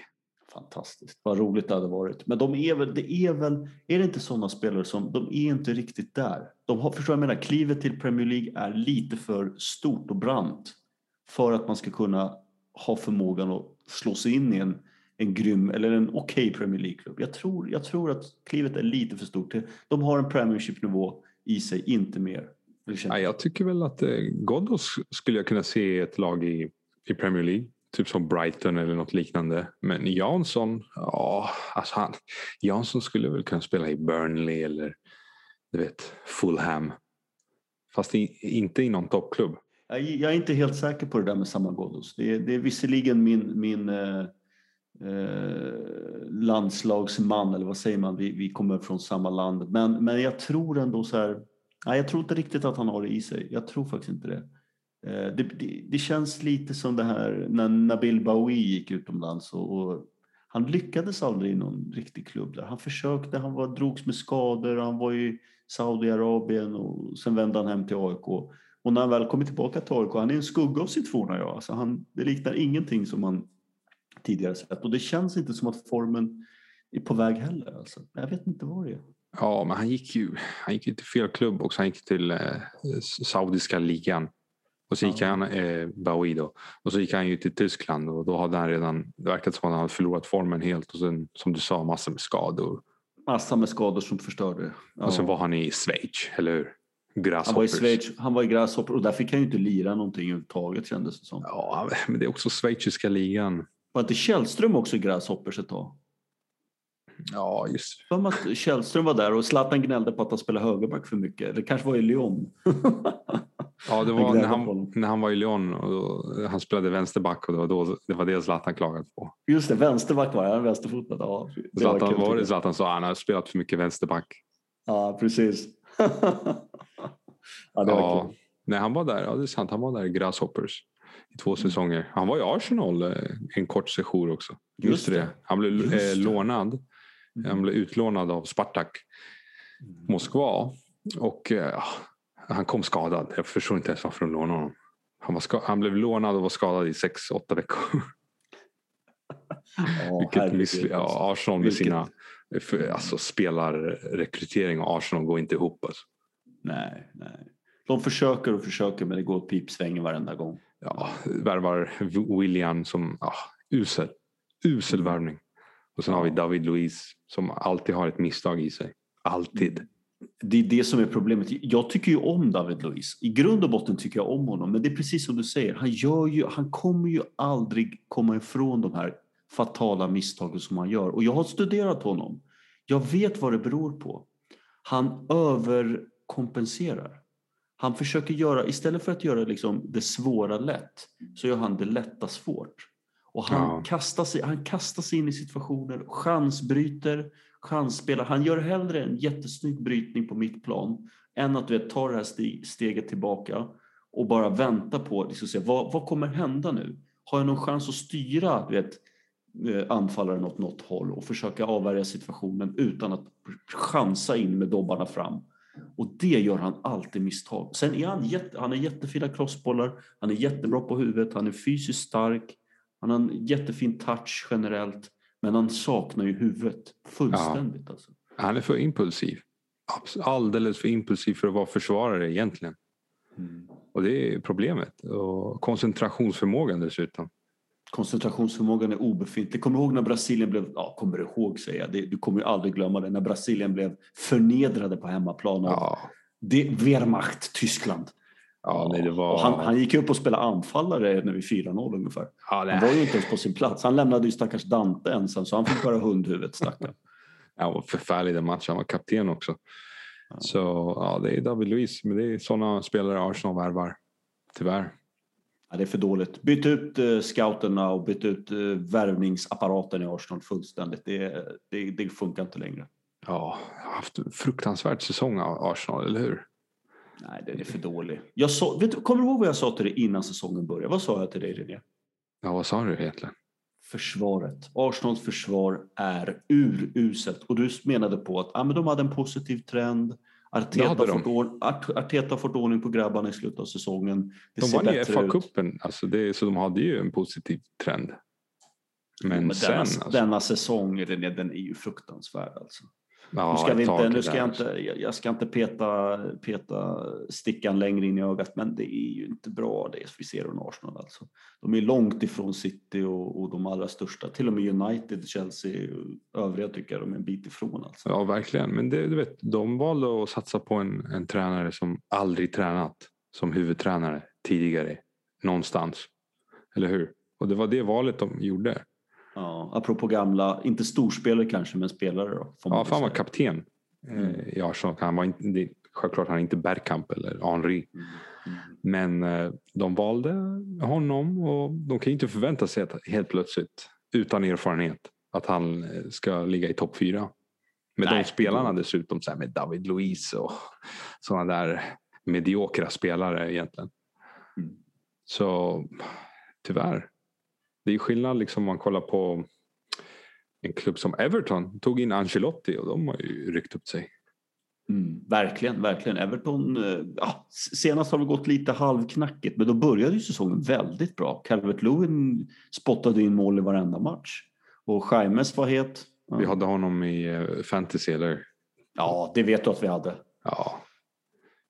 Fantastiskt, vad roligt det hade varit. Men de är väl, det är väl, är det inte sådana spelare som, de är inte riktigt där. De har, förstår jag menar, klivet till Premier League är lite för stort och brant för att man ska kunna ha förmågan att slå sig in i en, en grym eller en okej okay Premier League-klubb. Jag tror, jag tror att klivet är lite för stort. De har en Premiership-nivå i sig, inte mer. Ja, jag tycker väl att eh, Ghoddos skulle jag kunna se ett lag i, i Premier League. Typ som Brighton eller något liknande. Men Jansson, ja, alltså han, Jansson skulle väl kunna spela i Burnley eller du vet, Fulham. Fast i, inte i någon toppklubb. Jag, jag är inte helt säker på det där med Samagodos. Det, det är visserligen min, min eh, eh, landslagsman, eller vad säger man, vi, vi kommer från samma land. Men, men jag tror ändå så här, nej, jag tror inte riktigt att han har det i sig. Jag tror faktiskt inte det. Eh, det, det, det känns lite som det här när Nabil Bawi gick utomlands och, och han lyckades aldrig i någon riktig klubb där. Han försökte, han var, drogs med skador, han var i Saudiarabien och sen vände han hem till AIK. Och när han väl kommer tillbaka till AIK, han är en skugga av sitt forna jag. Alltså han, det liknar ingenting som man tidigare sett. Och det känns inte som att formen är på väg heller. Alltså. Jag vet inte vad det är. Ja, men han gick ju, han gick ju till fel klubb också. Han gick till eh, saudiska ligan. Och så gick han, eh, Baoui då. Och så gick han ju till Tyskland och då hade han redan, det verkade som att han hade förlorat formen helt. Och sen som du sa, massor med skador. Massa med skador som förstörde. Ja. Och sen var han i Schweiz, eller hur? han var i Grasshoppers. Schweiz, han var i Grasshopper och där fick han ju inte lira någonting överhuvudtaget kändes det som. Ja, men det är också schweiziska ligan. Var inte Källström också i Grasshoppers ett tag? Ja, just För att Källström var där och Zlatan gnällde på att han spelade högerback för mycket. Det kanske var i Lyon. Ja, det var när han, när han var i Lyon och då, han spelade vänsterback och det var, då, det var det Zlatan klagade på. Just det, vänsterback var han, vänsterfotad. Ja, det var Zlatan var tycker det. Zlatan sa han har spelat för mycket vänsterback. Ja, precis. ja, det var Ja, kul. nej, han var där. Ja, det är sant. Han var där i Grasshoppers i två säsonger. Han var i Arsenal eh, en kort session också. Just, Just det. det. Han blev Just eh, det. lånad. Mm. Han blev utlånad av Spartak Moskva. Och eh, han kom skadad. Jag förstår inte ens varför de lånade honom. Han, han blev lånad och var skadad i sex, åtta veckor. Ja, Vilket herregud, missly- ja, alltså. Arsenal med Vilket- sina för, alltså, spelarrekrytering och Arsenal går inte ihop. Alltså. Nej, nej. De försöker och försöker men det går åt pipsvängen varenda gång. Ja, värvar William som ja, usel. Usel Mm. värvning. Och sen har vi David Luiz som alltid har ett misstag i sig. Alltid. Mm. Det är det som är problemet. Jag tycker ju om David Luiz. I grund och botten tycker jag om honom. Men det är precis som du säger. Han, gör ju, han kommer ju aldrig komma ifrån de här fatala misstagen som han gör. Och jag har studerat honom. Jag vet vad det beror på. Han överkompenserar. Han försöker göra, istället för att göra liksom det svåra lätt, så gör han det lätta svårt. Och han, Ja. kastar sig, han kastar sig in i situationer, chansbryter, chansspelar. Han gör hellre en jättesnygg brytning på mitt plan än att du vet, ta det här ste- steget tillbaka och bara vänta på liksom, se, vad, vad kommer hända nu? Har jag någon chans att styra du vet, eh, anfallaren åt något håll och försöka avvärja situationen utan att chansa in med dobbarna fram? Och det gör han alltid misstag. Sen är han, jätte, han är jättefina crossbollar, han är jättebra på huvudet, han är fysiskt stark, han har en jättefin touch generellt, men han saknar ju huvudet fullständigt. Alltså. Han är för impulsiv. Alldeles för impulsiv för att vara försvarare egentligen. Och det är problemet. Och koncentrationsförmågan dessutom. Koncentrationsförmågan är obefintlig. Kommer du ihåg när Brasilien blev, ja kommer du ihåg säger jag, det, du kommer ju aldrig glömma det, när Brasilien blev förnedrade på hemmaplan av Ja, det, Wehrmacht, Tyskland. Ja nej, det var... Han, han gick upp och spelade anfallare när vi 4-0 ungefär. ja, Han var ju inte ens på sin plats. Han lämnade ju stackars Dante ensam så han fick bara hundhuvudet stackaren. Han var förfärlig den matchen. Han var kapten också. Så ja, det är David Luiz. Men det är sådana spelare Arsenal värvar. Tyvärr. Ja, det är för dåligt. Byt ut uh, scouterna och byt ut uh, värvningsapparaten i Arsenal fullständigt. Det, det, det funkar inte längre. Ja, haft en fruktansvärd säsong av Arsenal, eller hur? Nej, den är för dålig. Jag sa, vet du, kommer du ihåg vad jag sa till dig innan säsongen började? Vad sa jag till dig René? Ja, vad sa du egentligen? Försvaret. Arsenals försvar är uruselt. Och du menade på att ah, men de hade en positiv trend. Arteta har fått, Arteta ordning på grabbarna i slutet av säsongen. Det De vann ju. FA-cupen, alltså det, så de hade ju en positiv trend. Men, Men sen... denna, alltså, denna säsong René, den är ju fruktansvärd. Alltså. Ja, nu ska, vi inte, nu ska jag, inte, jag jag ska inte peta, peta stickan längre in i ögat, men det är ju inte bra det vi ser från Arsenal. Alltså. De är långt ifrån City och, och de allra största. Till och med United, Chelsea och övriga tycker jag de är en bit ifrån. Alltså. Ja, verkligen. Men det, du vet, de valde att satsa på en, en tränare som aldrig tränat som huvudtränare tidigare någonstans. Eller hur? Och det var det valet de gjorde. Ja, apropå gamla, inte storspelare kanske, men spelare då. Ja, för han var kapten Mm. eh, i Arsenal. Han var inte, självklart han är inte Bergkamp eller Henry. Mm. Mm. Men eh, de valde honom och de kan ju inte förvänta sig att helt plötsligt, utan erfarenhet, att han eh, ska ligga i topp fyra. Med Nej, de spelarna dessutom, så med David Luiz och sådana där mediokra spelare egentligen. Mm. Så tyvärr. Det är skillnad liksom om man kollar på en klubb som Everton. Tog in Ancelotti och de har ju ryckt upp sig. Mm, verkligen, verkligen. Everton, eh, ja, senast har det gått lite halvknackigt, men då började ju säsongen väldigt bra. Calvert Lewin spottade in mål i varenda match. Och Jaimes var het. Ja. Vi hade honom i eh, fantasy eller? ja, det vet du att vi hade. Ja,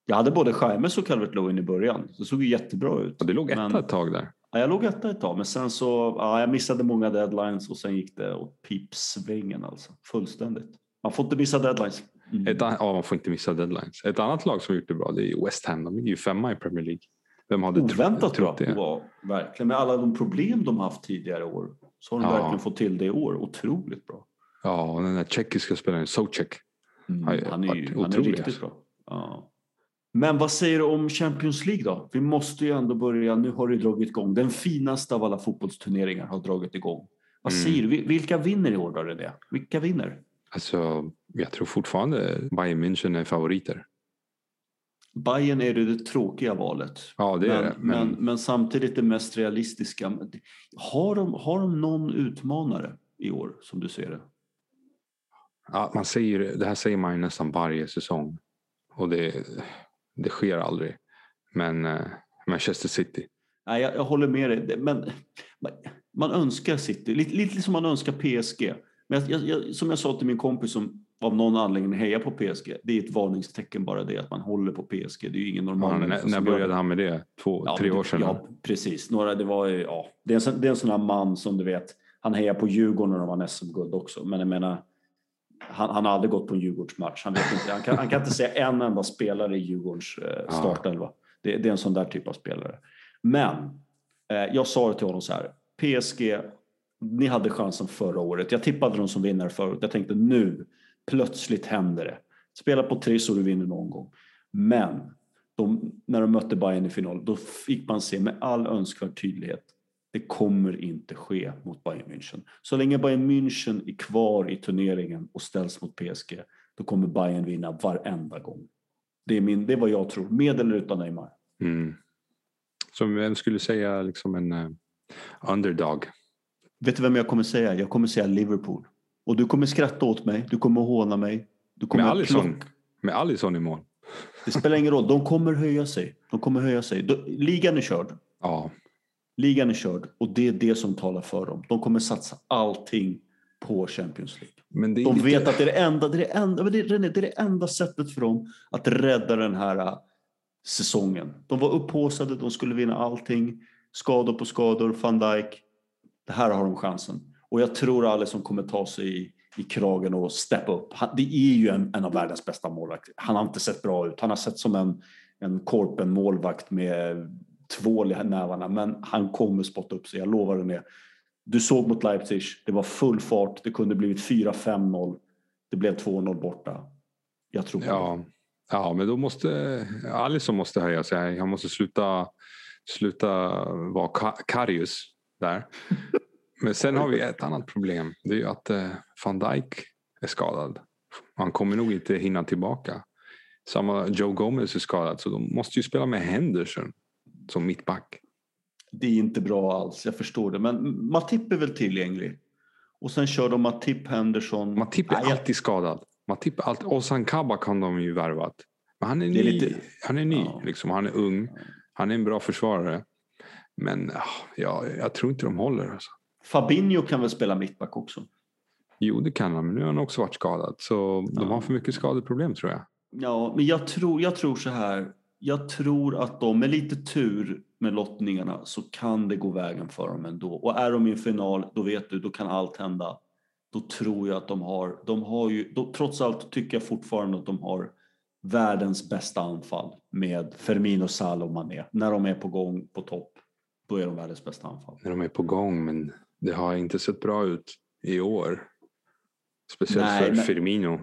Jag hade både Jaimes och Calvert Lewin i början. Det såg ju jättebra ut. och det låg etta Men- ett tag där. Ja, jag låg etta ett tag, men sen så, ja, jag missade många deadlines och sen gick det åt pipsvängen alltså. Fullständigt. Man får inte missa deadlines. Mm. Ett, ja, man får inte missa deadlines. Ett annat lag som gjort det bra det är West Ham. De är ju femma i Premier League. Vem hade Oväntat trott det? Ja, verkligen. Med alla de problem de haft tidigare år så har de Ja. verkligen fått till det i år. Otroligt bra. Ja, och den där tjeckiska spelaren Socek. Mm. Han är ju han är riktigt alltså. bra. Ja. Men vad säger du om Champions League då? Vi måste ju ändå börja. Nu har det dragit igång. Den finaste av alla fotbollsturneringar har dragit igång. Vad Mm. säger du? Vi- Vilka vinner i år då René? Vilka vinner? Alltså, jag tror fortfarande Bayern München är favoriter. Bayern är det, det tråkiga valet. Ja, det är men, det. Men, Men, men, samtidigt det mest realistiska. Har de, har de någon utmanare i år som du ser det? ja, man säger, det här säger man ju nästan varje säsong. Och det, det sker aldrig. Men eh, Manchester City. Nej, jag, jag håller med dig. Men man, önskar City, lite, lite som man önskar PSG. Men jag, jag, som jag sa till min kompis som av någon anledning hejar på PSG. Det är ett varningstecken bara det att man håller på PSG. Det är ju ingen normal Ja, när, när började han med det? Två, Ja, tre år sedan? Ja, precis. Några, det, var, ja, det, är en, det är en sån här man som du vet, han hejar på Djurgården när de vann SM-guld också. Men jag menar, han, han har aldrig gått på en Djurgårdsmatch. Han, vet inte, han, kan, han kan inte säga en enda spelare i Djurgårdens eh, startelva. Det, det är en sån där typ av spelare. Men eh, jag sa det till honom så här. PSG, ni hade chansen förra året. Jag tippade dem som vinnare förut. Jag tänkte nu, plötsligt händer det. Spela på tre så du vinner någon gång. Men de, när de mötte Bayern i final, då fick man se med all önskvärd tydlighet. Det kommer inte ske mot Bayern München. Så länge Bayern München är kvar i turneringen och ställs mot PSG, då kommer Bayern vinna varenda gång. Det är, min, det är vad jag tror, med eller utan Neymar. Mm. Som vem skulle säga liksom en eh, underdog? Vet du vem jag kommer säga? Jag kommer säga Liverpool. Och du kommer skratta åt mig, du kommer håna mig. Du kommer Med plocka- med Alisson i mål. Det spelar ingen roll, de kommer höja sig. De kommer höja sig. Ligan är körd. Ja, Ligan är körd och det är det som talar för dem. De kommer satsa allting på Champions League. De lite... vet att det är det enda, det är det enda, det är, det är det enda sättet för dem att rädda den här äh, säsongen. De var upphaussade, de skulle vinna allting. Skador på skador, van Dijk. Det här har de chansen. Och jag tror alla som kommer ta sig i, i kragen och steppa upp. Han, det är ju en, en av världens bästa målvakter. Han har inte sett bra ut. Han har sett som en, en korpen målvakt med tvål i nävarna. Men han kommer spotta upp sig, jag lovar det. Du såg mot Leipzig, det var full fart. Det kunde blivit 4-5-0. Det blev 2-0 borta. Jag tror på det. Ja, ja, men då måste Alisson måste höja sig. Han måste sluta, sluta vara Ka- Karius där. Men sen har vi ett annat problem. Det är ju att eh, van Dijk är skadad. Han kommer nog inte hinna tillbaka. Samma Joe Gomez är skadad så de måste ju spela med Henderson som mittback. Det är inte bra alls, jag förstår det. Men Matip är väl tillgänglig? Och sen kör de Matip, Henderson. Matip är Nej, jag- alltid skadad. Matip är alltid, Ozan Kabak har de ju värvat. Men han är Det är ny. lite- Han är ny Ja. liksom. Han är ung. Han är en bra försvarare. Men ah, ja, jag tror inte de håller. Alltså. Fabinho kan väl spela mittback också? Jo, det kan han. Men nu har han också varit skadad. Så de Ja. har för mycket skadeproblem tror jag. Ja, men jag tror, jag tror så här. Jag tror att de med lite tur med lottningarna så kan det gå vägen för dem ändå. Och är de i en final, då vet du, då kan allt hända. Då tror jag att de har, de har ju, då, trots allt tycker jag fortfarande att de har världens bästa anfall med Firmino, Salah och Mané när de är på gång på topp. då är de världens bästa anfall. När de är på gång, men det har inte sett bra ut i år. Speciellt Nej, för men- Firmino.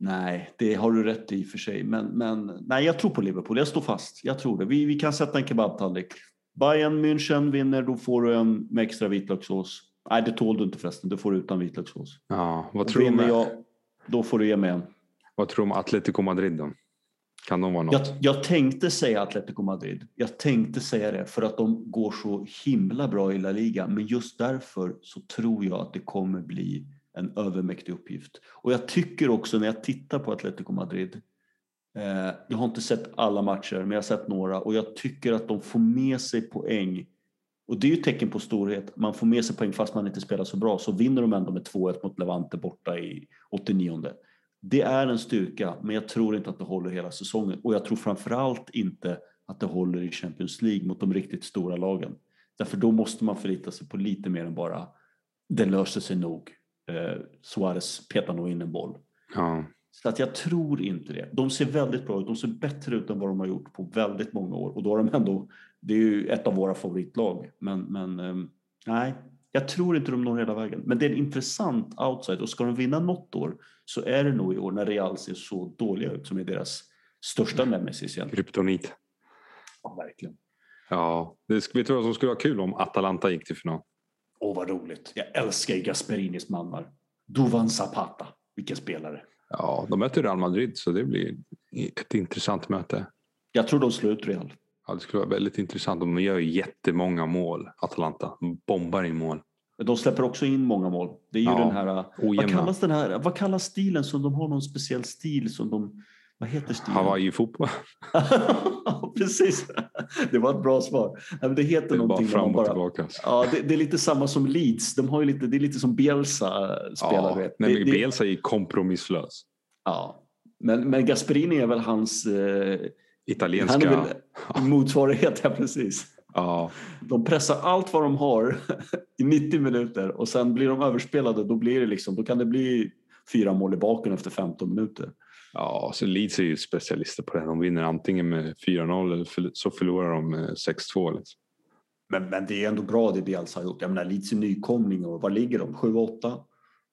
Nej, det har du rätt i och för sig. Men, men nej, jag tror på Liverpool. Jag står fast. Jag tror det. Vi, vi kan sätta en kebabtallrik. Bayern München vinner, då får du en med extra vitlökssås. Nej, det tål du inte förresten. Du får det utan vitlökssås. Ja, vad, tror du vinner jag, då får du ge mig en. vad tror du om Atletico Madrid då? Kan de vara något? Jag, jag tänkte säga Atletico Madrid. Jag tänkte säga det för att de går så himla bra i La Liga. Men just därför så tror jag att det kommer bli en övermäktig uppgift. Och jag tycker också när jag tittar på Atletico Madrid. Eh, jag har inte sett alla matcher, men jag har sett några och jag tycker att de får med sig poäng. Och det är ju ett tecken på storhet. Man får med sig poäng fast man inte spelar så bra. Så vinner de ändå med 2-1 mot Levante borta i 89. Det är en styrka, men jag tror inte att det håller hela säsongen. Och jag tror framförallt inte att det håller i Champions League mot de riktigt stora lagen. Därför då måste man förlita sig på lite mer än bara det löser sig nog. Eh, Suarez petar nog in en boll. Ja. Så att jag tror inte det. De ser väldigt bra ut. De ser bättre ut än vad de har gjort på väldigt många år. Och då har de ändå, det är ju ett av våra favoritlag. Men, men ehm, nej, jag tror inte de når hela vägen. Men det är en intressant outside. Och ska de vinna något år så är det nog i år när Real ser så dåliga ut som är deras största nemesis egentligen. Kryptonit. Ja, verkligen. Ja, det, vet du vad som skulle vara kul om Atalanta gick till final? Åh, vad roligt. Jag älskar Gasperinis mannar. Duvan Zapata. Vilken spelare. Ja, de möter Real Madrid så det blir ett intressant möte. Jag tror de slår ut Real. Ja, det skulle vara väldigt intressant. De gör jättemånga mål, Atalanta. De bombar in mål. De släpper också in många mål. Det är ju Ja, den här... Vad Ojämna. kallas den här? Vad kallas stilen som de har någon speciell stil som de... Vad heter stilen? Hawaii-fotboll. Precis. Det var ett bra svar. Det heter Det är bara någonting när fram och bara... tillbaka. Ja, det, det är lite samma som Leeds. De har ju lite, det är lite som Bielsa spelar. Ja, vet. nej, det, men det, Bielsa är kompromisslös. ja. Men, men Gasperini är väl hans... Eh, Italienska. han är väl motsvarighet, ja precis. Ja, De pressar allt vad de har i 90 minuter och sen blir de överspelade. Då, blir det liksom, då kan det bli fyra mål i baken efter 15 minuter. Ja, så Leeds är ju specialister på det. De vinner antingen med 4-0 eller så förlorar de med 6-2. Liksom. Men, men det är ändå bra det Bielsa har gjort. Jag menar Leeds är nykomling och var ligger de? 7-8?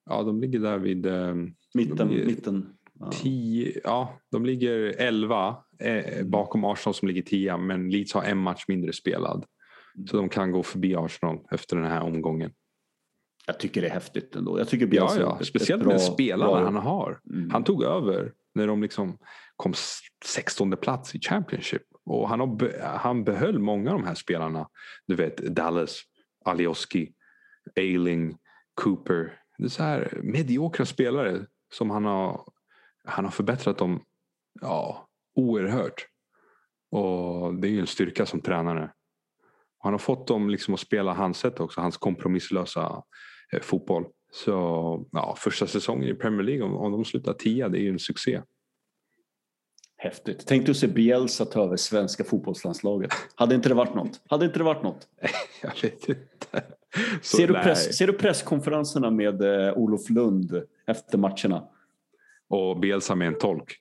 Ja, de ligger där vid eh, Mitten? Är- mitten. Ja. 10. Ja, de ligger 11 eh, bakom Arsenal som ligger 10 men Leeds har en match mindre spelad. Så de kan gå förbi Arsenal efter den här omgången. Jag tycker det är häftigt ändå. Jag tycker Ja, Bielsa ja. ett- Speciellt med spelarna han har. Mm. Han tog över när de liksom kom 16 plats i Championship. Och han, har han behöll många av de här spelarna. Du vet Dallas, Alioski, Ailing, Cooper. Det är så här mediokra spelare som han har, han har förbättrat dem ja, oerhört. Och det är ju en styrka som tränare. Han har fått dem liksom att spela hans sätt också, hans kompromisslösa eh, fotboll. Så ja, första säsongen i Premier League, om, om de slutar tia, det är ju en succé. Häftigt. Tänk att se Bielsa ta över svenska fotbollslandslaget. Hade inte det varit något? Hade inte det varit något? Jag vet inte. Så, Ser du, press, ser du presskonferenserna med eh, Olof Lund efter matcherna? Och Bielsa med en tolk.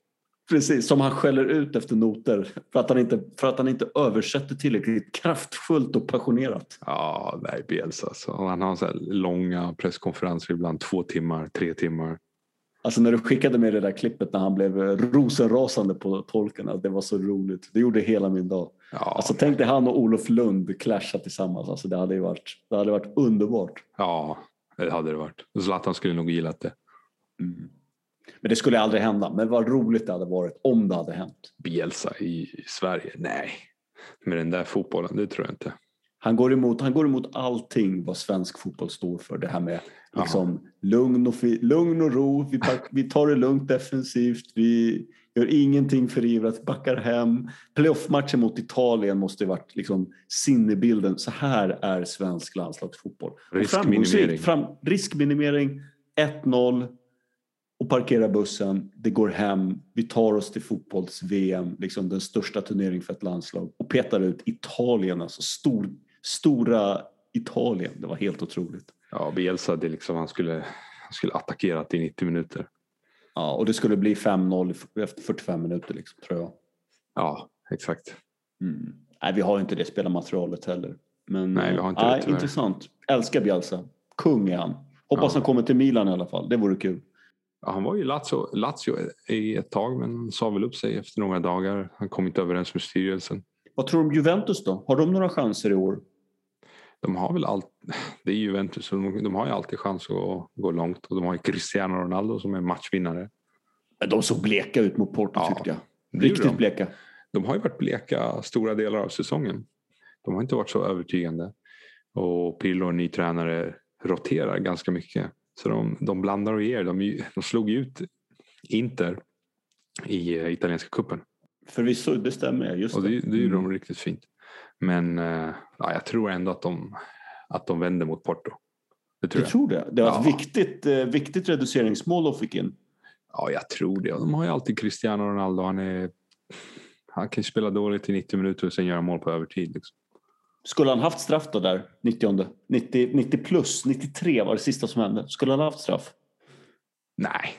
Precis, som han skäller ut efter noter för att han inte, för att han inte översätter tillräckligt kraftfullt och passionerat. Ja, nej, Bielsa. Så han har så här långa presskonferenser, ibland två timmar, tre timmar. Alltså när du skickade med det där klippet när han blev rosenrasande på tolkarna, det var så roligt. Det gjorde hela min dag. Ja, Alltså tänk dig han och Olof Lund clasha tillsammans. Alltså det hade ju varit, det hade varit underbart. ja, det hade det varit. Zlatan skulle nog gillat det. Men det skulle aldrig hända. Men vad roligt det hade varit om det hade hänt. Bielsa i, Sverige? Nej. Med den där fotbollen, det tror jag inte. Han går, emot, han går emot allting vad svensk fotboll står för. Det här med liksom, lugn, och lugn och ro. Vi, vi tar det lugnt defensivt. Vi gör ingenting förivrat. Backar hem. Playoffmatchen mot Italien måste ju varit liksom, sinnebilden. Så här är svensk landslagsfotboll. Riskminimering. Fram, riskminimering. 1-0 och parkerar bussen. Det går hem. Vi tar oss till fotbolls-VM, liksom den största turnering för ett landslag och petar ut Italien, alltså stor, stora Italien. Det var helt otroligt. Ja, Bielsa, det liksom, han, skulle, han skulle attackerat i 90 minuter. Ja, och det skulle bli 5-0 efter 45 minuter, liksom, tror jag. Ja, exakt. Mm. Nej, vi har inte det spelarmaterialet heller. Men, Nej, vi har inte det, nej, tyvärr. Intressant. Älskar Bielsa. Kung är han. Hoppas Ja. han kommer till Milan i alla fall. Det vore kul. Ja, han var ju Lazio, Lazio i ett tag men sa väl upp sig efter några dagar. Han kom inte överens med styrelsen. Vad tror du om Juventus då? Har de några chanser i år? De har väl allt, det är Juventus, de, de har ju alltid chans att gå långt. Och de har ju Cristiano Ronaldo som är matchvinnare. De såg bleka ut mot Porto Ja, tyckte jag. Riktigt de. bleka. De har ju varit bleka stora delar av säsongen. De har inte varit så övertygande. Och Pirlo, ny tränare, roterar ganska mycket. Så de, de blandar och ger. De, de slog ut Inter i eh, italienska kuppen Förvisso, det stämmer. Just Och det, det gjorde Mm. de riktigt fint. Men eh, ja, jag tror ändå att de, att de vänder mot Porto. Det tror Du jag. tror det? Det var ett Ja. viktigt, eh, viktigt reduceringsmål de fick in. Ja, jag tror det. De har ju alltid Cristiano Ronaldo. Han, är, han kan spela dåligt i 90 minuter och sen göra mål på övertid. Liksom. Skulle han haft straff då där, 90, 90, 90 plus, 93 var det sista som hände. Skulle han haft straff? Nej,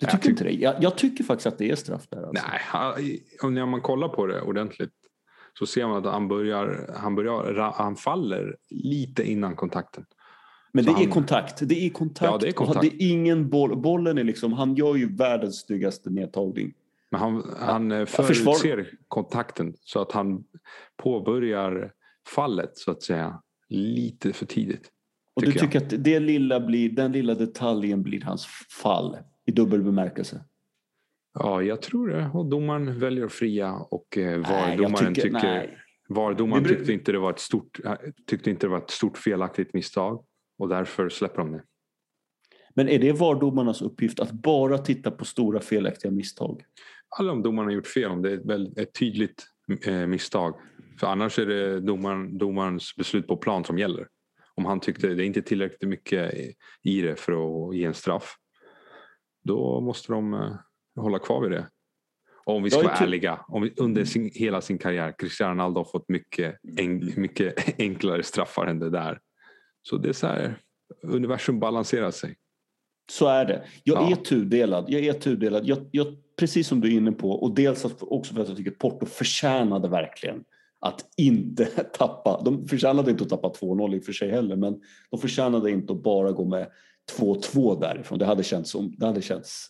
Du Jag tycker tyck- inte det? Jag, jag tycker faktiskt att det är straff där. Alltså. nej. Han, när man kollar på det ordentligt så ser man att han börjar, han börjar, han faller lite innan kontakten. Men det Så är han- kontakt. Det är kontakt. Ja, det är kontakt. Det är ingen boll. Bollen är liksom, han gör ju världens snyggaste nedtagning. Men han, han eh, förutser kontakten så att han påbörjar fallet så att säga lite för tidigt. Och Tycker du tycker att det lilla blir, den lilla detaljen blir hans fall i dubbel bemärkelse? Ja, jag tror det. Och domaren väljer att fria och eh, jag VAR-domaren tycker- tycker. VAR-domaren tyckte inte det var ett stort, eh, tyckte inte det var ett stort felaktigt misstag och därför släpper de det. Men är det VAR-domarnas uppgift att bara titta på stora felaktiga misstag? Alla om domaren har gjort fel, om det är ett tydligt eh, misstag. För annars är det domaren, domarens beslut på plan som gäller. Om han tyckte det är inte tillräckligt mycket i- det för att ge en straff. Då måste de eh, hålla kvar vid det. Om vi ska är vara ärliga, om vi, under sin, hela sin karriär, Cristiano Ronaldo har fått mycket, en, mycket enklare straffar än det där. Så det är så här, universum balanserar sig. Så är det. Jag Ja. är tudelad. Jag är tudelad. Jag, jag, precis som du är inne på. Och dels också för att jag tycker att Porto förtjänade verkligen att inte tappa. De förtjänade inte att tappa 2-0 i och för sig heller. Men de förtjänade inte att bara gå med 2-2 därifrån. Det hade känts, som, det hade känts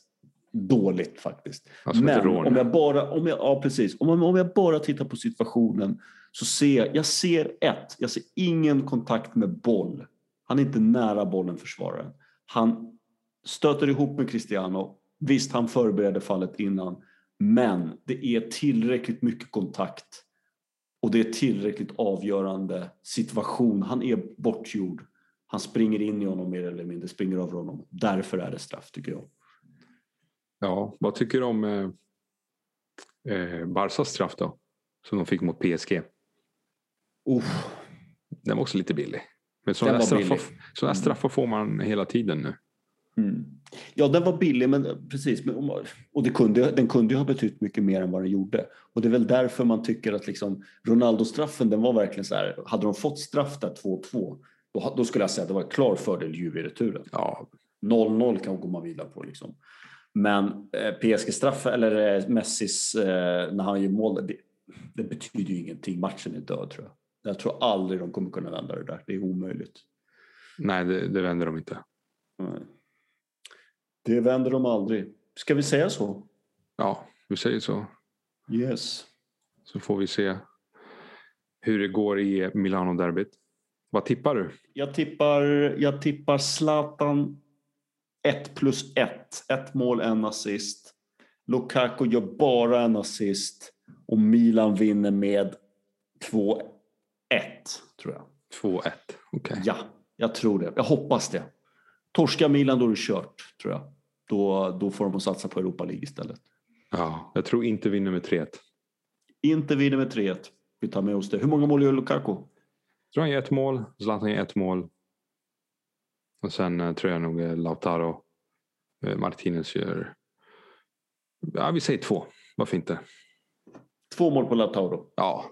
dåligt faktiskt. Alltså Men om jag bara, om jag, ja, precis. Om, om jag bara tittar på situationen så ser jag, jag ser ett, jag ser ingen kontakt med boll. Han är inte nära bollen försvararen. Han stöter ihop med Cristiano. Visst, han förberedde fallet innan, men det är tillräckligt mycket kontakt och det är tillräckligt avgörande situation. Han är bortgjord. Han springer in i honom mer eller mindre, springer över honom. Därför är det straff tycker jag. Ja, vad tycker du om eh, eh, Barsas straff då? Som de fick mot PSG. Uff. Den var också lite billig. Men sådana straffar, Mm. straffar får man hela tiden nu. Mm. Ja, den var billig, men precis. Men, om- och det kunde, den kunde ju ha betytt mycket mer än vad den gjorde. Och det är väl därför man tycker att liksom, Ronaldo-straffen, den var verkligen så här. Hade de fått straff där 2-2, då, då skulle jag säga att det var en klar fördel Juve i returen. Ja, 0-0 kan gå man vidare på liksom. Men eh, PSG-straff eller eh, Messis eh, när han gör mål, det, det betyder ju ingenting. Matchen är död tror jag. Jag tror aldrig de kommer kunna vända det där. Det är omöjligt. nej det, det vänder de inte. Nej. Det vänder de aldrig. Ska vi säga så? Ja, vi säger så. Yes. Så får vi se hur det går i Milano-derbyt. Vad tippar du? Jag tippar, jag tippar Zlatan 1 plus 1. Ett mål, en assist. Lukaku gör bara en assist. Och Milan vinner med 2-1, tror jag. 2-1. Okej. Ja, jag tror det. Jag hoppas det. Torska Milan, då är det kört, tror jag. Då, då får de satsa på Europa League istället. Ja, jag tror inte vinner med 3-1. Inte vinner med 3-1. Vi tar med oss det. Hur många mål gör Lukaku? Jag tror han gör ett mål. Zlatan gör ett mål. Och sen eh, tror jag nog eh, Lautaro eh, Martinez gör... Ja, vi säger två. Varför inte? Två mål på Lautaro. Ja,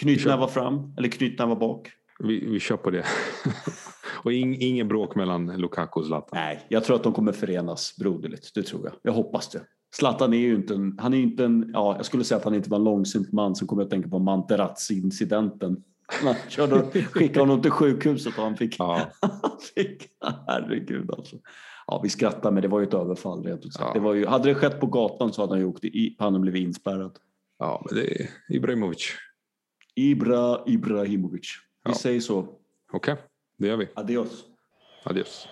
Knytnävar fram, eller knytnävar bak. vi, vi kör på det. och ing, ingen bråk mellan Lukaku och Zlatan. Nej, jag tror att de kommer förenas broderligt. Det tror jag. Jag hoppas det. Zlatan är ju inte en, han är inte en, ja, jag skulle säga att han inte var en långsint man som kommer att tänka på Materazzi-incidenten. Man körde, skickade honom till sjukhuset och han fick, Ja, han fick herregud alltså. Ja, vi skrattar men det var ju ett överfall rent ut sagt. Ja. Det var ju, hade det skett på gatan så hade han ju åkt i, han blivit inspärrad. ja men det är Ibrahimovic. Ibra Ibrahimovic. Vi Ja. säger så. Okej, det gör vi. Adios. Adios.